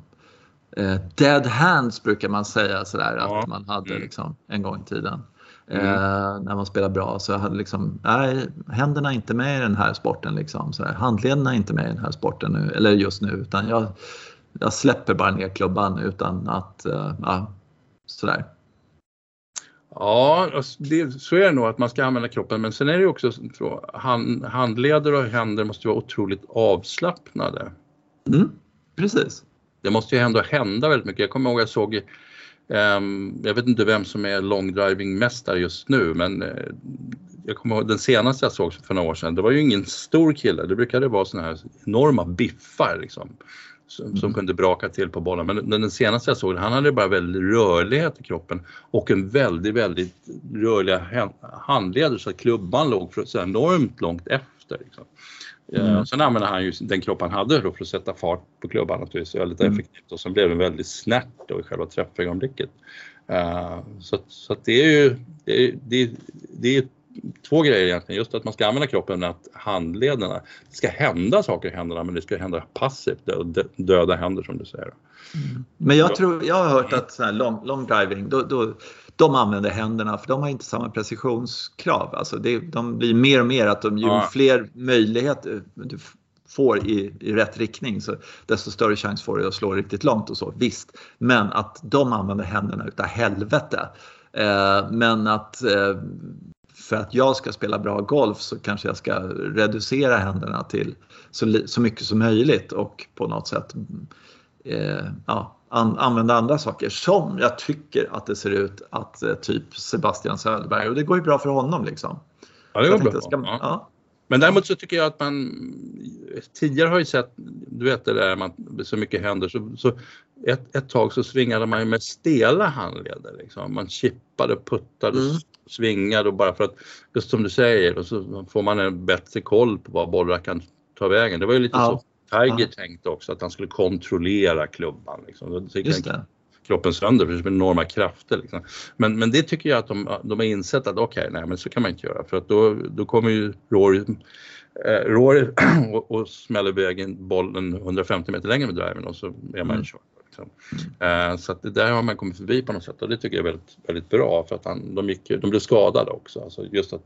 dead hands brukar man säga sådär ja. att man hade mm. liksom en gång i tiden. Mm. Eh, när man spelar bra. Så jag hade liksom, nej, händerna är inte med i den här sporten. Liksom, så här, handlederna är inte med i den här sporten nu, eller just nu. Utan jag, jag släpper bara ner klubban utan att, uh, ja, sådär. Ja, alltså, det, så är det nog att man ska använda kroppen men sen är det också så hand, handleder och händer måste vara otroligt avslappnade. Mm, precis. Det måste ju ändå hända väldigt mycket. Jag kommer ihåg att jag såg jag vet inte vem som är långdrivingmästare just nu men eh, jag kommer ihåg den senaste jag såg för några år sedan, det var ju ingen stor kille, det brukade vara såna här enorma biffar liksom. som, mm. som kunde braka till på bollen. Men den, den senaste jag såg, han hade bara väldigt rörlighet i kroppen och en väldigt, väldigt rörliga handleder så att klubban låg så enormt långt efter. Liksom. Mm. Sen använde han ju den kropp han hade då för att sätta fart på klubban naturligtvis väldigt mm. effektivt och sen blev det väldigt snärt då i själva träffögonblicket. Uh, så, så att det är ju det är, det, är, det är två grejer egentligen. Just att man ska använda kroppen men att handlederna, det ska hända saker i händerna men det ska hända passivt, döda händer som du säger. Mm. Men jag tror, jag har hört att så long, long driving, då, då, de använder händerna för de har inte samma precisionskrav. Alltså det, de blir mer och mer att de, ju ja. fler möjligheter du får i, i rätt riktning så desto större chans får du att slå riktigt långt och så, visst. Men att de använder händerna utav helvete. Eh, men att eh, för att jag ska spela bra golf så kanske jag ska reducera händerna till så, så mycket som möjligt och på något sätt eh, ja, an, använda andra saker som jag tycker att det ser ut att eh, typ Sebastian Söderberg och det går ju bra för honom liksom. Ja, det går bra. Ska, ja. Ja. Men däremot så tycker jag att man tidigare har ju sett, du vet det där man så mycket händer så, så ett, ett tag så svingade man ju med stela handleder liksom. Man chippade, puttade, mm. svingade och bara för att, just som du säger, och så får man en bättre koll på var bollar kan ta vägen. Det var ju lite ja. så Tiger tänkte också att han skulle kontrollera klubban. Liksom. Just det kroppen sönder för det är enorma krafter. Liksom. Men, men det tycker jag att de, de har insett att okej, okay, nej men så kan man inte göra för att då, då kommer ju Rory, eh, Rory och, och smäller iväg bollen 150 meter längre med driven och så är man mm. körd. Liksom. Eh, så att det där har man kommit förbi på något sätt och det tycker jag är väldigt, väldigt bra för att han, de, gick, de blev skadade också. Alltså just att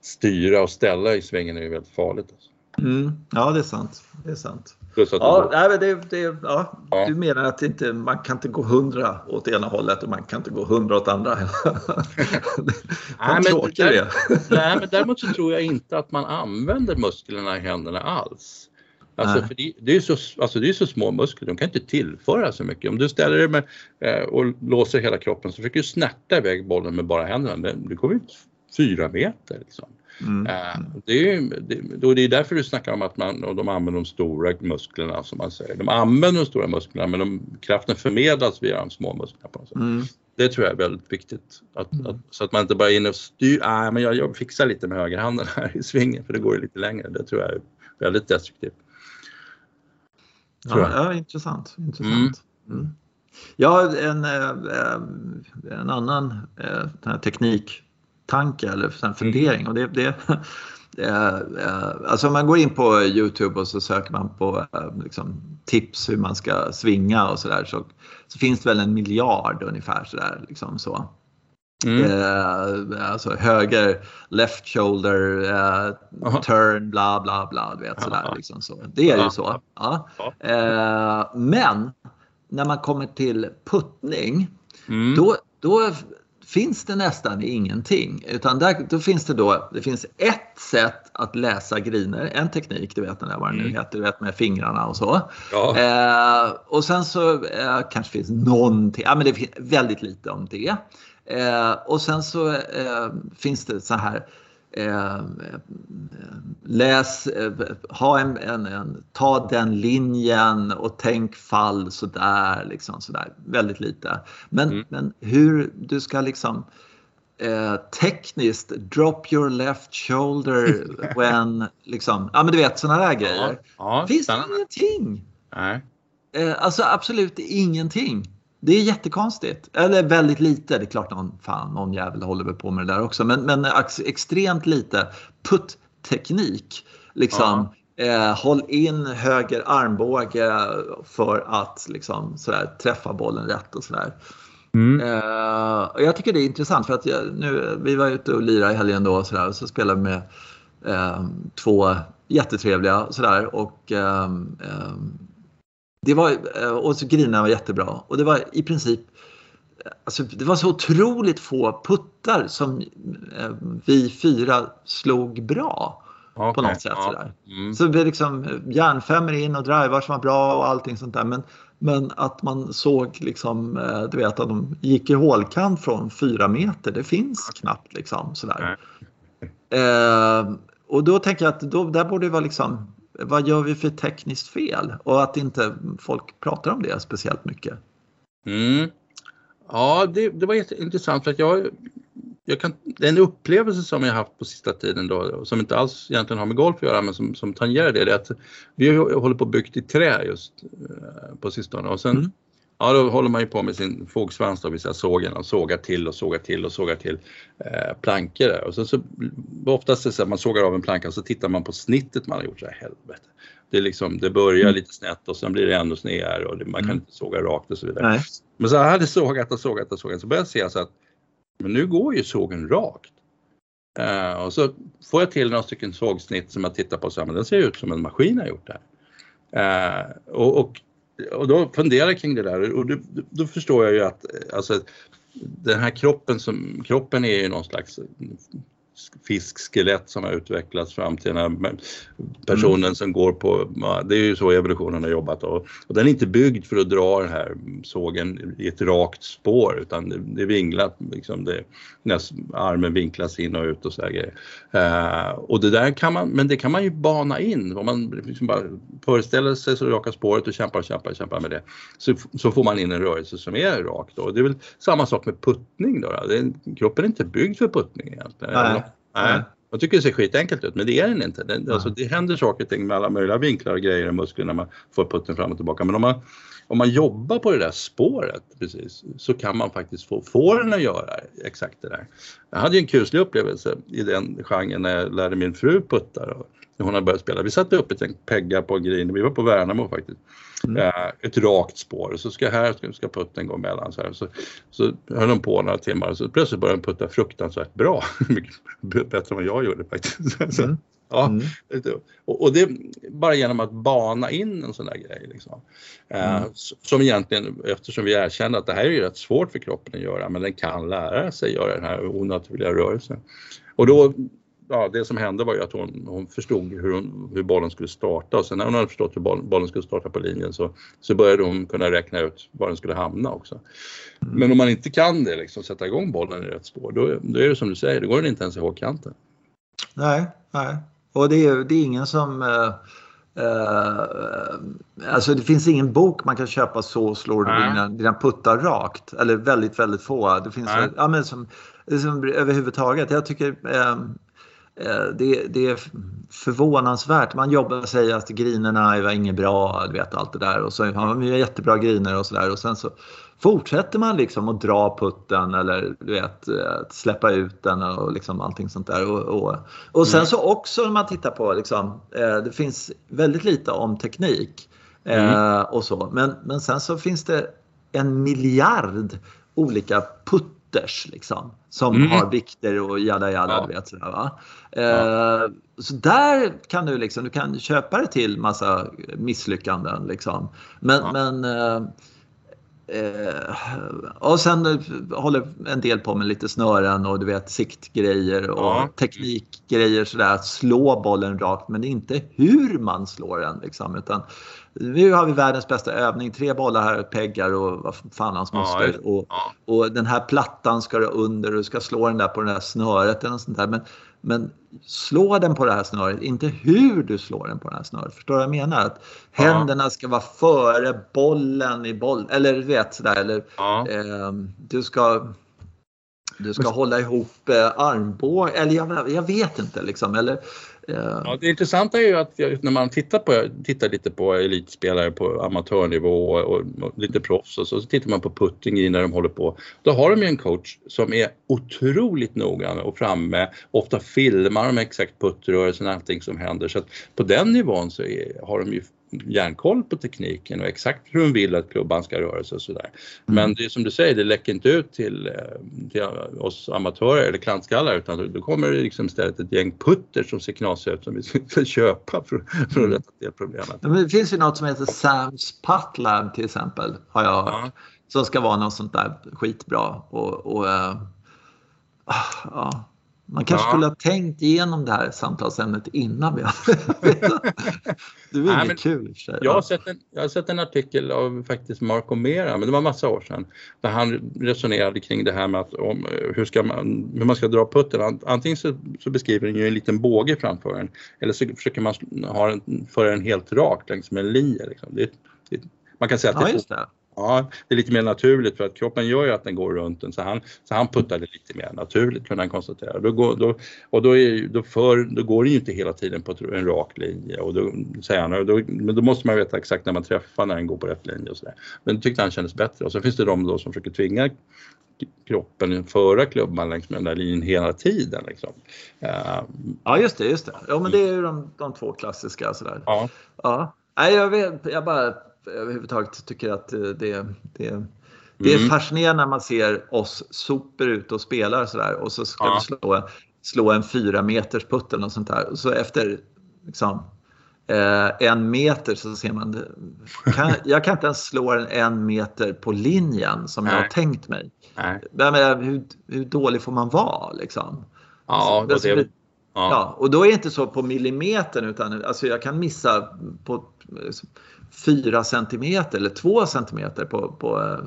styra och ställa i svängen är ju väldigt farligt. Alltså. Mm. Ja, det är sant. Det är sant. Ja, nej, det, det, ja, ja. Du menar att inte, man kan inte gå hundra åt ena hållet och man kan inte gå hundra åt andra. nej, men, där, nej, men däremot så tror jag inte att man använder musklerna i händerna alls. Alltså, för det, det, är så, alltså det är så små muskler, de kan inte tillföra så mycket. Om du ställer dig med, eh, och låser hela kroppen så försöker du snärta iväg bollen med bara händerna. Det, det kommer ut fyra meter. Liksom. Mm. Uh, det, är, det, det är därför du snackar om att man, och de använder de stora musklerna som man säger. De använder de stora musklerna men de, kraften förmedlas via de små musklerna. På något sätt. Mm. Det tror jag är väldigt viktigt. Att, mm. att, så att man inte bara är inne och styr, ah, men jag, jag fixar lite med högerhanden här i svingen för det går ju lite längre. Det tror jag är väldigt destruktivt. Ja, ja, intressant. intressant. Mm. mm. Ja, en, eh, en annan eh, teknik tanke eller en fundering. Och det, det, alltså om man går in på Youtube och så söker man på liksom, tips hur man ska svinga och sådär så, så finns det väl en miljard ungefär sådär. Liksom så. Mm. Eh, alltså höger, left shoulder, eh, turn, bla bla bla. Du vet, sådär, liksom så. Det är ju så. Ja. Eh, men när man kommer till puttning mm. då, då finns det nästan ingenting. Utan där, då finns det då, det finns ett sätt att läsa griner, en teknik, du vet vad det nu mm. heter, du vet med fingrarna och så. Ja. Eh, och sen så eh, kanske finns någonting, ja men det finns väldigt lite om det. Eh, och sen så eh, finns det så här Eh, läs, eh, ha en, en, en, ta den linjen och tänk fall sådär, liksom sådär, väldigt lite. Men, mm. men hur du ska liksom eh, tekniskt drop your left shoulder when, liksom, ja men du vet sådana där grejer. Ja, ja, Finns det ingenting. Nej. Eh, alltså absolut ingenting. Det är jättekonstigt. Eller väldigt lite. Det är klart någon, fan, någon jävel håller väl på med det där också. Men, men extremt lite putt-teknik. Liksom, eh, håll in höger armbåge för att liksom, sådär, träffa bollen rätt och sådär. Mm. Eh, jag tycker det är intressant för att jag, nu, vi var ute och lirade i helgen då och så, där, och så spelade vi med eh, två jättetrevliga sådär. Och, eh, det var, eh, och så grina var jättebra. Och det var i princip Alltså, det var så otroligt få puttar som eh, vi fyra slog bra. Okay, på något sätt. Ja. Sådär. Mm. Så det liksom järnfemmor in och drivar som var bra och allting sånt där. Men, men att man såg liksom, eh, du vet att de gick i hålkant från fyra meter, det finns knappt liksom sådär. Eh, och då tänker jag att då, där borde det vara liksom vad gör vi för tekniskt fel? Och att inte folk pratar om det speciellt mycket. Mm. Ja, det, det var intressant för att jag, jag kan, en upplevelse som jag haft på sista tiden då, som inte alls egentligen har med golf att göra men som, som tangerar det, det är att vi håller på byggt i trä just eh, på sistone och sen mm. Ja, då håller man ju på med sin fogsvans, då, vill säga sågen, och sågar till och sågar till och sågar till eh, plankor. Där. Och så, så, oftast är det så att man sågar av en planka och så tittar man på snittet man har gjort, så här, helvete. Det, är liksom, det börjar mm. lite snett och sen blir det ännu snedare och det, man kan mm. inte såga rakt och så vidare. Nej. Men så jag hade sågat och sågat och sågat så började jag se så att men nu går ju sågen rakt. Uh, och så får jag till några stycken sågsnitt som jag tittar på så här, men den ser ut som en maskin har gjort det här. Uh, och, och, och, då funderar jag kring det där. Och då, då förstår jag ju att alltså, den här kroppen, som, kroppen är ju någon slags fiskskelett som har utvecklats fram till den här personen mm. som går på, det är ju så evolutionen har jobbat och, och, den är inte byggd för att dra den här sågen i ett rakt spår utan det, det är vinglat, liksom det, armen vinklas in och ut och så här grejer. Uh, och det där kan man, men det kan man ju bana in om man liksom bara föreställer sig så raka spåret och kämpar och kämpar och kämpar med det så, så får man in en rörelse som är rak och Det är väl samma sak med puttning då. då. Det, kroppen är inte byggd för puttning egentligen. Nej. Nej. Jag tycker det ser skitenkelt ut men det är den inte. Det, alltså, det händer saker och ting med alla möjliga vinklar och grejer i musklerna när man får putten fram och tillbaka. Men om man, om man jobbar på det där spåret precis så kan man faktiskt få, få den att göra exakt det där. Jag hade en kuslig upplevelse i den genren när jag lärde min fru putta. När hon hade börjat spela. Vi satte upp ett peggar på green, vi var på Värnamo faktiskt. Mm. Uh, ett rakt spår så ska här ska, ska putten gå emellan så här. Så, så höll de på några timmar och så plötsligt började de putta fruktansvärt bra. Mycket bättre än vad jag gjorde faktiskt. mm. Ja, mm. och, och, det bara genom att bana in en sån där grej. Liksom. Uh, mm. Som egentligen, eftersom vi erkänner att det här är ju rätt svårt för kroppen att göra, men den kan lära sig göra den här onaturliga rörelsen. Och då ja, det som hände var ju att hon, hon förstod hur, hon, hur bollen skulle starta och sen när hon hade förstått hur bollen, bollen skulle starta på linjen så, så började hon kunna räkna ut var den skulle hamna också. Mm. Men om man inte kan det, liksom, sätta igång bollen i rätt spår, då, då är det som du säger, då går den inte ens i hågkanten. Nej, nej. Och det är, det är ingen som uh... Uh, alltså det finns ingen bok man kan köpa så slår du dina, dina puttar rakt. Eller väldigt, väldigt få. Det finns ja, men som, som överhuvudtaget. Jag tycker Eh, det, det, är förvånansvärt. Man jobbar och säger att grinerna var inget bra, du vet allt det där och så har man jättebra griner och sådär och sen så fortsätter man liksom att dra putten eller du vet eh, släppa ut den och liksom allting sånt där. Och, och, och sen mm. så också när man tittar på liksom, eh, det finns väldigt lite om teknik mm. och så men, men sen så finns det en miljard olika putt mutters liksom, som mm. har vikter och jada jada. Ja. Vet, sådär, va? Ja. Eh, så där kan du liksom, du kan köpa det till massa misslyckanden liksom. Men, ja. men eh, Eh, och sen håller en del på med lite snören och du vet siktgrejer och ja. teknikgrejer sådär. Att slå bollen rakt men inte hur man slår den liksom. Utan nu har vi världens bästa övning. Tre bollar här, peggar och vad fan hans moster. Ja, och, och den här plattan ska du under och du ska slå den där på det där snöret eller sånt där. Men, men slå den på det här snöret, inte hur du slår den på det här snöret. Förstår du vad jag menar? Att händerna ska vara före bollen i boll eller du vet sådär. Eller, ja. eh, du ska du ska hålla ihop eh, armbågen, eller jag, jag, vet inte liksom. Eller, Ja, det intressanta är ju att när man tittar, på, tittar lite på elitspelare på amatörnivå och, och lite proffs och så, så tittar man på putting när de håller på. Då har de ju en coach som är otroligt noggrann och framme. Ofta filmar de exakt puttrörelsen och allting som händer. Så att på den nivån så är, har de ju järnkoll på tekniken och exakt hur de vill att klubban ska röra sig och sådär. Mm. Men det är som du säger, det läcker inte ut till, eh, till oss amatörer eller klantskallar utan då kommer det liksom istället ett gäng putter som ser knasiga ut som vi ska köpa för, för att mm. rätta till problemet. Men det finns ju något som heter Sams Putt Lab till exempel har jag hört. Ja. Som ska vara något sånt där skitbra och, och uh, ja Man kanske ja. skulle ha tänkt igenom det här samtalsämnet innan vi hade... det var inget kul i och för sig. Jag har, sett en, jag har sett en artikel av faktiskt Marco Mera, men det var massa år sedan, där han resonerade kring det här med att om, hur, ska man, hur man ska dra putten. Antingen så, så beskriver den ju en liten båge framför en eller så försöker man ha den, föra den helt rakt längs med en linje. Liksom. Det, det, man kan säga att det, ja, Ja, det är lite mer naturligt för att kroppen gör ju att den går runt den så han, så han puttade lite mer naturligt kunde han konstatera. Då går, då, och då, är, då, för, då går det ju inte hela tiden på en rak linje och då säger han, då, men då måste man veta exakt när man träffar när den går på rätt linje och sådär. Men det tyckte han kändes bättre och så finns det de då som försöker tvinga kroppen föra klubban längs med den där linjen hela tiden. Liksom. Uh, ja just det, just det. Ja men det är ju de, de två klassiska sådär. Ja. ja. Nej, jag, vet, jag bara överhuvudtaget tycker att det, det, det är mm. fascinerande när man ser oss super ut och spelar sådär och så ska ja. vi slå, slå en fyra meters putt eller något sånt där. Och så efter liksom, eh, en meter så ser man, kan, jag kan inte ens slå den en meter på linjen som Nej. jag har tänkt mig. Nej. Men, hur, hur dålig får man vara liksom? Ja, och, det, ja. ja. och då är det inte så på millimetern utan alltså jag kan missa på 4 centimeter eller 2 centimeter på, på eh,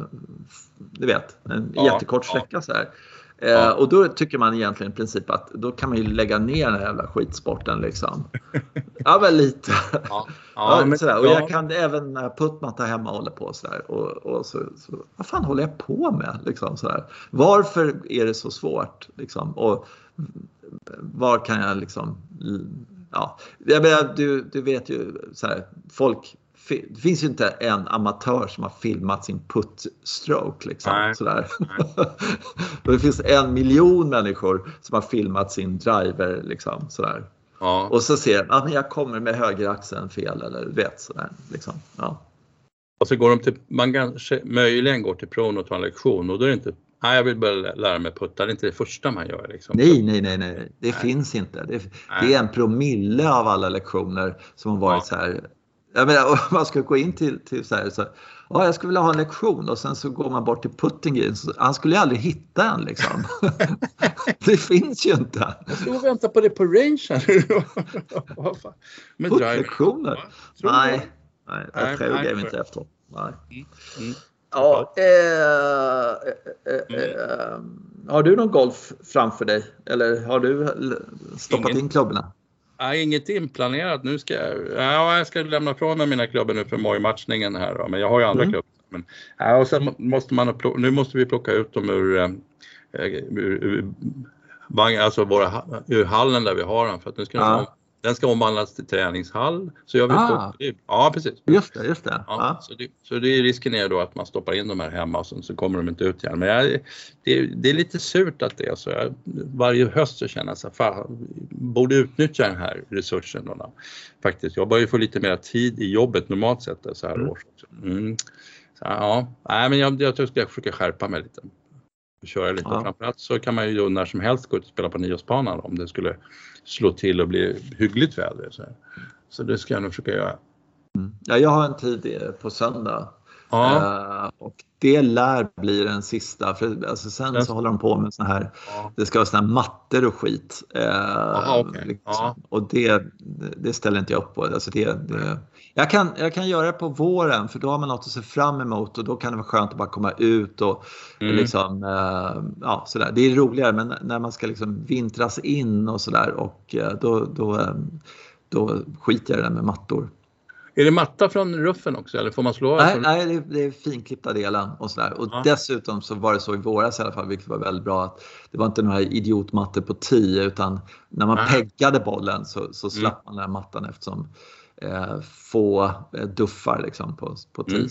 du vet, en ja, jättekort sträcka ja. så här. Eh, ja. Och då tycker man egentligen i princip att då kan man ju lägga ner den här jävla skitsporten liksom. ja men lite. Ja. Ja, men, sådär. Och jag kan även när puttmatta hemma håller på sådär. Och, och så, så, vad fan håller jag på med? Liksom, sådär. Varför är det så svårt? Liksom? Och var kan jag liksom Ja, jag menar, du, du vet ju så här, folk det finns ju inte en amatör som har filmat sin putt-stroke. Liksom, nej, sådär. Nej. det finns en miljon människor som har filmat sin driver. Liksom, sådär. Ja. Och så ser man att jag kommer med högeraxeln fel eller vet sådär. Liksom. Ja. Och så går de till, man kanske möjligen går till pron och tar en lektion och då är det inte Nej, jag vill börja lära mig putta. Det är inte det första man gör. Liksom. Nej, nej, nej, nej. Det nej. finns inte. Det, det, är en promille av alla lektioner som har varit ja. så här jag menar, man ska gå in till, till så här, så, ja, jag skulle vilja ha en lektion och sen så går man bort till putting Han skulle ju aldrig hitta en liksom. det finns ju inte. Jag står och väntar på det på range här. Putt-lektioner? Nej, nej, jag tror jag inte efter. Nej. Mm. Mm. Ja, eh, eh, eh, eh, har du någon golf framför dig? Eller har du stoppat Ingen. in klubborna? Nej, inget inplanerat. Nu ska jag, ja, jag ska lämna ifrån mig mina klubbor nu för mojmatchningen här då, men jag har ju andra mm. klubbar. Men, ja, och sen måste man, nu måste vi plocka ut dem ur, eh, ur, ur, ur alltså våra, ur hallen där vi har dem för att nu ska ja. Den ska omvandlas till träningshall. Så jag vill ah. Ja, precis. Just det, just det. Ja, ah. så, det så det är risken är då att man stoppar in de här hemma och sen så kommer de inte ut igen. Men jag, det, det, är lite surt att det är så. Jag, varje höst så känner jag så fan, borde utnyttja den här resursen. Då, faktiskt. Jag börjar få lite mer tid i jobbet normalt sett så här mm. års. Mm. Så, ja, nej, men jag, jag tror jag ska försöka skärpa mig lite köra lite. Ja. Framförallt så kan man ju när som helst gå ut och spela på nyårsbanan om det skulle slå till och bli hyggligt väder. Så, så det ska jag nog försöka göra. Mm. Ja, jag har en tid på söndag. Ja. Uh, och det lär bli den sista. För alltså sen ja. så håller de på med såna här, ja. det ska vara såna här mattor och skit. Uh, Aha, okay. liksom. Och det, det ställer inte jag upp på. Alltså det, det, jag, kan, jag kan göra det på våren för då har man något att se fram emot och då kan det vara skönt att bara komma ut och mm. liksom, uh, ja sådär. Det är roligare men när man ska liksom vintras in och sådär och då, då, då skiter jag i det där med mattor. Är det matta från ruffen också eller får man slå? Nej, nej det, är, det är finklippta delen och sådär. Och ja. dessutom så var det så i våras i alla fall, vilket var väldigt bra, att det var inte några idiotmattor på 10 utan när man nej. peggade bollen så, så slapp mm. man den här mattan eftersom eh, få eh, duffar liksom på, på 10. Mm.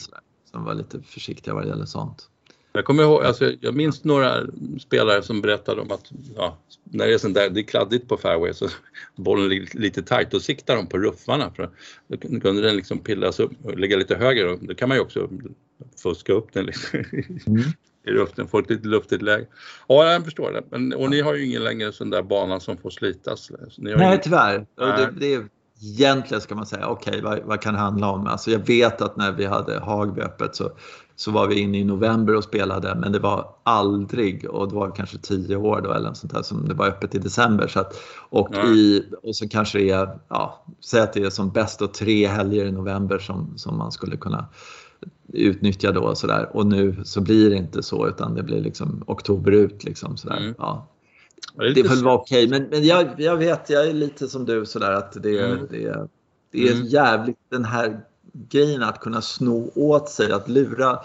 De var lite försiktiga vad det gäller sånt. Jag kommer ihåg, alltså, jag minns några spelare som berättade om att ja, när det är sånt där, det är kladdigt på fairway så bollen ligger lite tajt, då siktar de på ruffarna för då kunde den liksom pillas upp och ligga lite högre och då kan man ju också fuska upp den liksom. Mm. i luften, få ett lite luftigt läge. Ja, jag förstår det. Men, och ni har ju ingen längre sån där bana som får slitas. Nej, ingen... tyvärr. Det, det, egentligen ska man säga, okej okay, vad, vad, kan det handla om? Alltså jag vet att när vi hade Hagby öppet så, så var vi inne i november och spelade men det var aldrig, och det var kanske tio år då eller något sånt där som det var öppet i december. Så att, och, i, och så kanske det är, ja, säg att det är som bäst och tre helger i november som, som man skulle kunna utnyttja då och sådär. Och nu så blir det inte så utan det blir liksom oktober ut liksom sådär. Mm. Ja. Det, får vara okej okay. men, men jag, jag vet, jag är lite som du sådär att det, mm. det, det är mm. jävligt den här grejen att kunna sno åt sig, att lura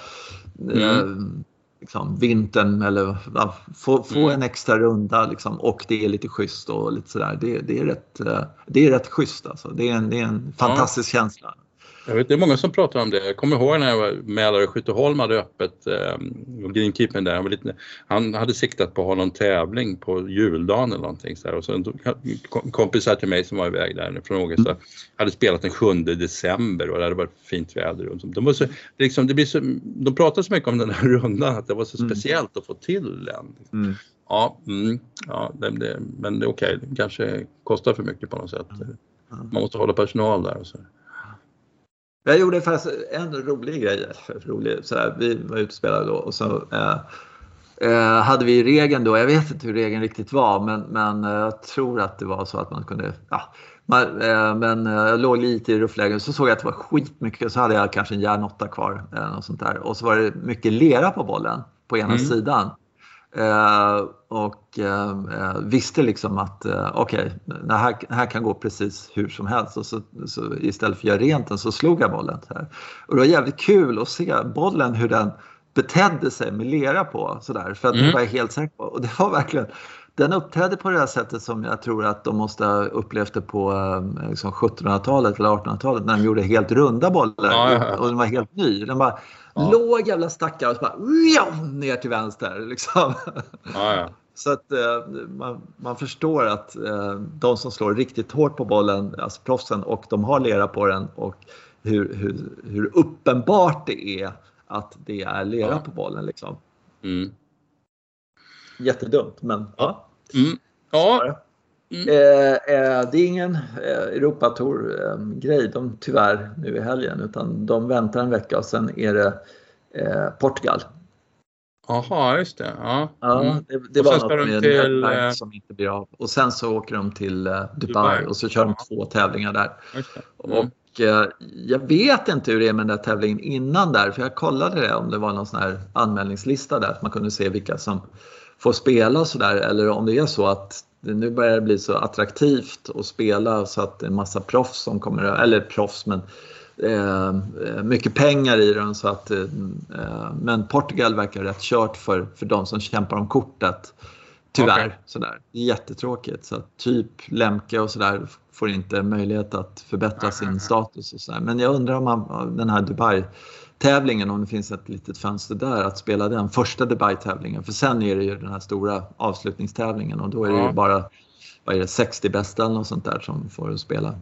mm. eh, liksom, vintern eller ja, få, få mm. en extra runda liksom, och det är lite schysst och lite sådär. Det, det, är, rätt, eh, det är rätt schysst alltså. Det är en, det är en fantastisk ja. känsla. Jag vet, det är många som pratar om det. Jag kommer ihåg när jag var Mälarö Skytteholm hade öppet eh, greenkeepern där. Han, var lite, han hade siktat på att ha någon tävling på juldagen eller någonting så här. Och så kompisar till mig som var iväg där från Ågesta hade spelat den 7 december och det hade varit fint väder. Och så. De, var så, liksom, det blir så, de pratade så mycket om den här rundan att det var så mm. speciellt att få till den. Mm. Ja, mm, ja det, det, men det är okej, okay. det kanske kostar för mycket på något sätt. Man måste hålla personal där och så. Jag gjorde faktiskt en rolig grej. Rolig, så här, vi var ute och spelade då och så eh, eh, hade vi regeln då, jag vet inte hur regeln riktigt var, men, men eh, jag tror att det var så att man kunde, ja, man, eh, men eh, jag låg lite i rufflägen så såg jag att det var skitmycket, så hade jag kanske en järnotta kvar eller något sånt där. och så var det mycket lera på bollen på ena mm. sidan. Eh, och eh, visste liksom att eh, okej, okay, det, här, här kan gå precis hur som helst. Och så, så istället för att göra rent den så slog jag bollen. Här. Och det var jävligt kul att se bollen hur den betedde sig med lera på. Sådär, för att mm. det var jag helt säker på. Och det var verkligen den uppträdde på det här sättet som jag tror att de måste ha upplevt det på liksom 1700-talet eller 1800-talet när de gjorde helt runda bollar ja, ja, ja. och den var helt ny. Den bara Ja. Låg jävla stackare och så bara ner till vänster. Liksom. Så att eh, man, man, förstår att eh, de som slår riktigt hårt på bollen, alltså proffsen, och de har lera på den och hur, hur, hur uppenbart det är att det är lera på bollen. Liksom. Mm. Jättedumt, men ja. Mm. Ja, Mm. Eh, eh, det är ingen eh, Europatour-grej de, tyvärr nu i helgen utan de väntar en vecka och sen är det eh, Portugal. Jaha, just det. Ja, ja mm. det, det var något med till, eh, som inte blir av. Och sen så åker de till eh, Dubai, Dubai, och så kör de två tävlingar där. Mm. Och jag vet inte hur det är med den där tävlingen innan där för jag kollade det om det var någon sån här anmälningslista där så man kunde se vilka som får spela och sådär eller om det är så att nu börjar det bli så attraktivt att spela så att det är en massa proffs som kommer, eller proffs men eh, mycket pengar i den så att eh, men Portugal verkar rätt kört för, för de som kämpar om kortet. Tyvärr. Okay. Sådär. Jättetråkigt. Så typ Lemke och sådär får inte möjlighet att förbättra sin status. Och sådär. Men jag undrar om man, den här Dubai tävlingen om det finns ett litet fönster där att spela den första Dubai-tävlingen. För sen är det ju den här stora avslutningstävlingen och då är det ju bara vad är det, 60 bästa eller något sånt där som får spela.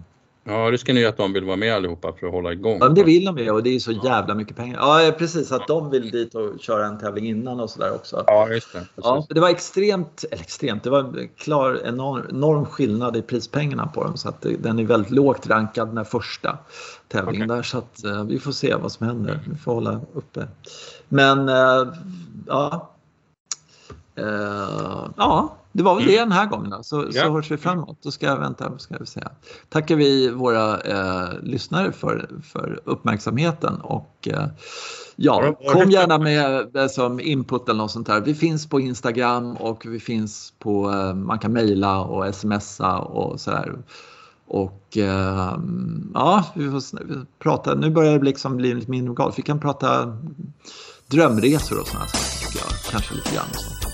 Ja, risken är ju att de vill vara med allihopa för att hålla igång. Ja, det vill de ju och det är så jävla mycket pengar. Ja, precis. Att de vill dit och köra en tävling innan och sådär också. Ja, just det. Ja, det var extremt, eller extremt, det var klar enorm, enorm skillnad i prispengarna på dem. Så att den är väldigt lågt rankad den här första tävlingen okay. där. Så att uh, vi får se vad som händer. Vi får hålla uppe. Men uh, ja. Uh, ja, det var väl det mm. den här gången då. Så, ja. så hörs vi framåt. Då ska jag vänta, ska vi säga. Tackar vi våra eh, lyssnare för, för uppmärksamheten och eh, ja, kom gärna med eh, som input eller något sånt här. Vi finns på Instagram och vi finns på, eh, man kan mejla och smsa och sådär. Och eh, ja, vi får prata, nu börjar det liksom bli lite mindre golf. Vi kan prata drömresor och sådana saker. Kanske lite grann. Så.